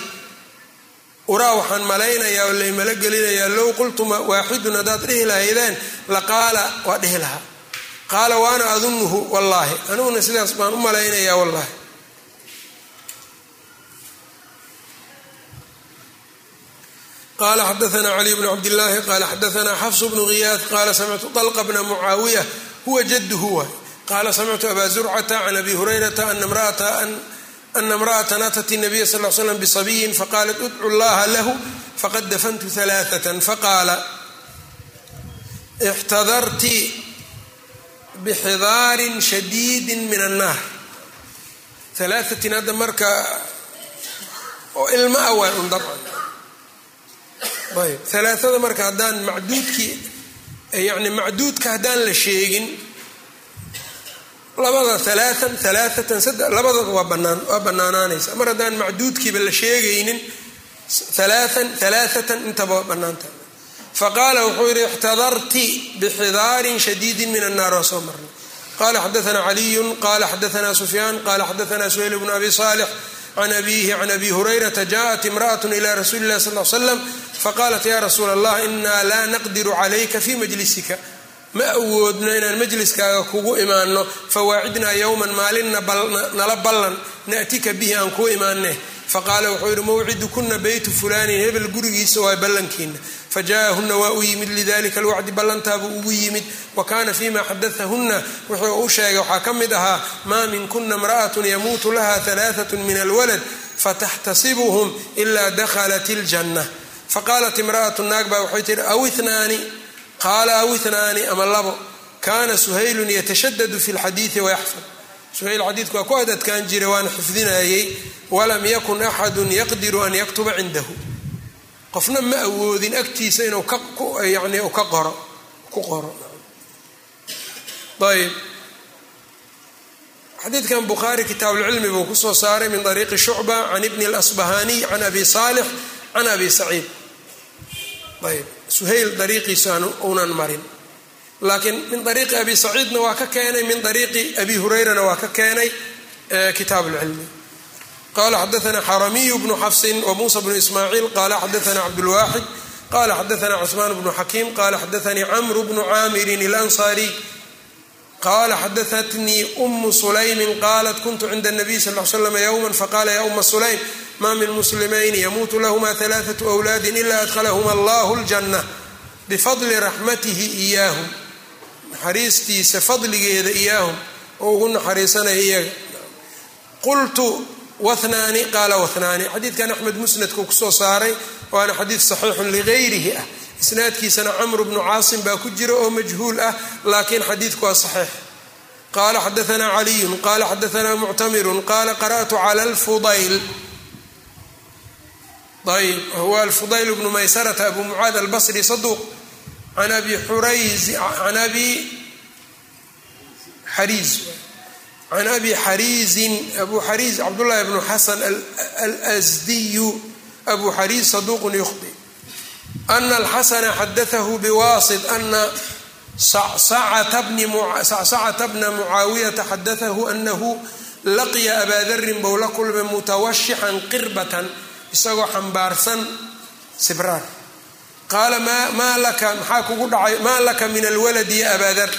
uraa waxaan malaynayaa oo laymala gelinayaa low qultuma waaxidun haddaad dhihi lahaydeen laqaala waa dhihi lahaa qaala waana adunuhu wallaahi. Aniguna sidaas baan u malaynayaa wallaahi. Qala xadaana cali bnu cabdillaahi. Qaala xadaana xafsu bnu ghiyaad. Qaala samictu dalqa bna mucaawiya. Huwa jadduhu waay. Qaala samictu aba zurcata can abi hurayrata ana imra'atan atat nabiya sal l slam bisabiyin faqaalat udcu llaha lahu faqad dafantu alaaatan faqaala xtadarti bxidaarin shadiidi min annaar alaaثatin hadda marka oo ilma a waa un dabcan ayb alaaada marka haddaan macduudkii yani macduudka haddaan la sheegin labada alaaan alaaatan labadaba waa banaan waa banaanaanaysa mar haddaan macduudkiiba la sheegaynin alaaan alaaatan intaba waa banaanta faqaala wuxuu yidhi ixtadarti bixidaarin shadiidin min annaar waa soo marnay qala xadaana caliyun qala xadaana sufyaan qala xadaana suhayl bnu abi salix can abihi can abi hurayrata jaءat imra'at ila rasuuli اlahi sal l slam faqaalat ya rasuula allah inaa laa naqdiru calayka fi majlisika ma awoodno inaan majliskaaga kugu imaano fawaacidnaa yowman maalinna nala ballan na'tika bihi aan kuu imaane faqaala wuxuu yidhi mawcidu beytu fulanin hebel gurigiisa waa ballankiina fajaءahuna waa u yimid lidalika alwacdi ballantaabuu ugu yimid wa kana fima xadaahuna wuxuu u sheegay waxaa ka mid ahaa maa minkuna imra'at yamuutu laha alaaثat min alwalad fataxtasibuhum ila dakhalat اljanna faqaalat imra'atu naag baa waxay tihi aw inaani qaala aw inaani ama labo kana suhaylun yatashadadu fi lxadiidi wayaxfad suhayl xadiidku waa ku adadkaan jiray waana xifdinayey walam yakun axadu yaqdiru an yaktuba cindahu qofna ma awoodin agtiisa inuu yani ka qoro ku qoro. Ayb xadiidkan bukhaari kitaabulcilmi buu ku soo saaray min ariiqi shucba can ibni اlasbahaniy can abi saalix can abi saciid. Ayb suhayl dariiqiisa unan marin. Laakiin min ariiqi abi saciidna waa ka keenay min ariiqi abi hurayrana waa ka keenay kitaab lcilmi qala xadaana xaramiy bnu xafsin wamuusa bnu ismaaciil qala xadaana cabdulwaaxid qala xadaana cusmaan bnu xakiim qala xadaanii camru bnu caamirin ilansaariy qala xadaatnii umu sulaymin qalat kuntu cinda nabiy sal l slam ywma faqala ya uma sulaym ma min muslimayni yamuutu lahma alaaat wlaadi ila adhlahma allah ljana bifadli raxmatihi iyaahum naxariistiisa fadligeeda iyaahum oo ugu naxariisanaya iyaga qultu wahnaani qaala wahnaani xadiidkan axmed musnadku ku soo saaray waana xadiid saxiixun ligayrihi ah. Isnaadkiisana camru bnu caasim baa ku jira oo majhuul ah laakiin xadiidku waa saxiix. Qaala xadaanaa caliyun qaala xadaanaa muctamirun qaala qara'tu cala alfudayl. Ayb huwa alfudayl bnu maysarata abu mucaad albasri saduuq can abi xurayz can abi xariiz can abi xariizin abu xariiz cabdullahi bnu xasan alsdiyu abu xariiz saduuqun yukhdi ana alxasana xadatahu biwaasit ana sacsacata bna mucaawiyata xadatahu anahu laqiya abaa darin bow la kulmay mutawashixan qirbatan isagoo xambaarsan sibraar qaala maa laka min alwaladi ya abaa dar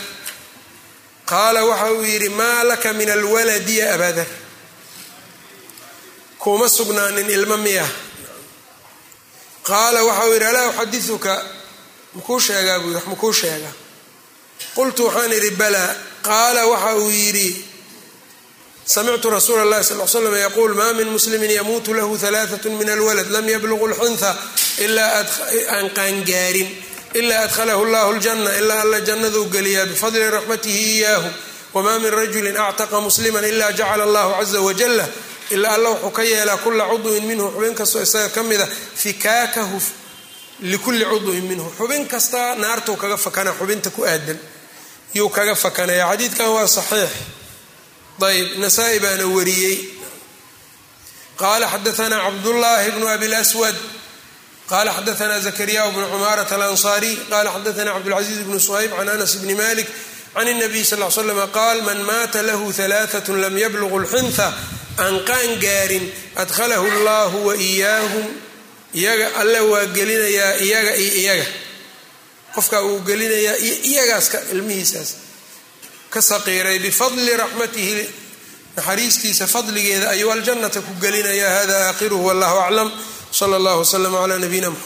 qaala waxa uu yidhi maa laka min alwaladi ya abaa dar kuma sugnaanin ilmo miya qaala waxa uu yidhi alaa uxadiuka makuu sheegaa buu yidhi wax makuu sheegaa qultu waxaan idhi balaa qaala waxa uu yidhi samictu rasuula اllahi sal l slam yaquul maa min muslimi yamuutu lahu halaaثat min alwalad lam yabluqu اlxuntha aan qaangaarin ilaa adkhalahu llahu اljanna ilaa alla jannaduu geliyaa bifadli raxmatihi iyaahu wmaa min rajuli actaqa muslima ila jacala allahu caza wajala ilaa alla wuxuu ka yeelaa kula cudwin minhu xubin kastoo isaga ka mida fikaakahu likulli cudwin minhu xubin kasta naartuu kaga fakana xubinta ku aadan yuu kaga fakanaya xadiidkan waa saxiix ayb nasaa-i baana wariyey qaala xadaanaa cabdullaahi bnu abi lswad qala xadaanaa zakariya bnu cumaarat alansaariy qala xadaanaa cabdulcaziiz bnu suhayb can anas bni malik can الnabiy sal l slm qaal man maata lahu ثalaaثaة lam yabluqu اlxuntha aan qaan gaarin adkhalahu اllahu waiyaahum iyaga alle waa gelinayaa iyaga iyo iyaga qofkaa uu gelinayaa iyo iyagaaska ilmihiisaas ka saqiiray bifadli raxmatihi naxariistiisa fadligeeda ayuu aljannata ku gelinaya hada aakhiruhu wallahu aclam sala اllah wslm cla nabiyina mxamed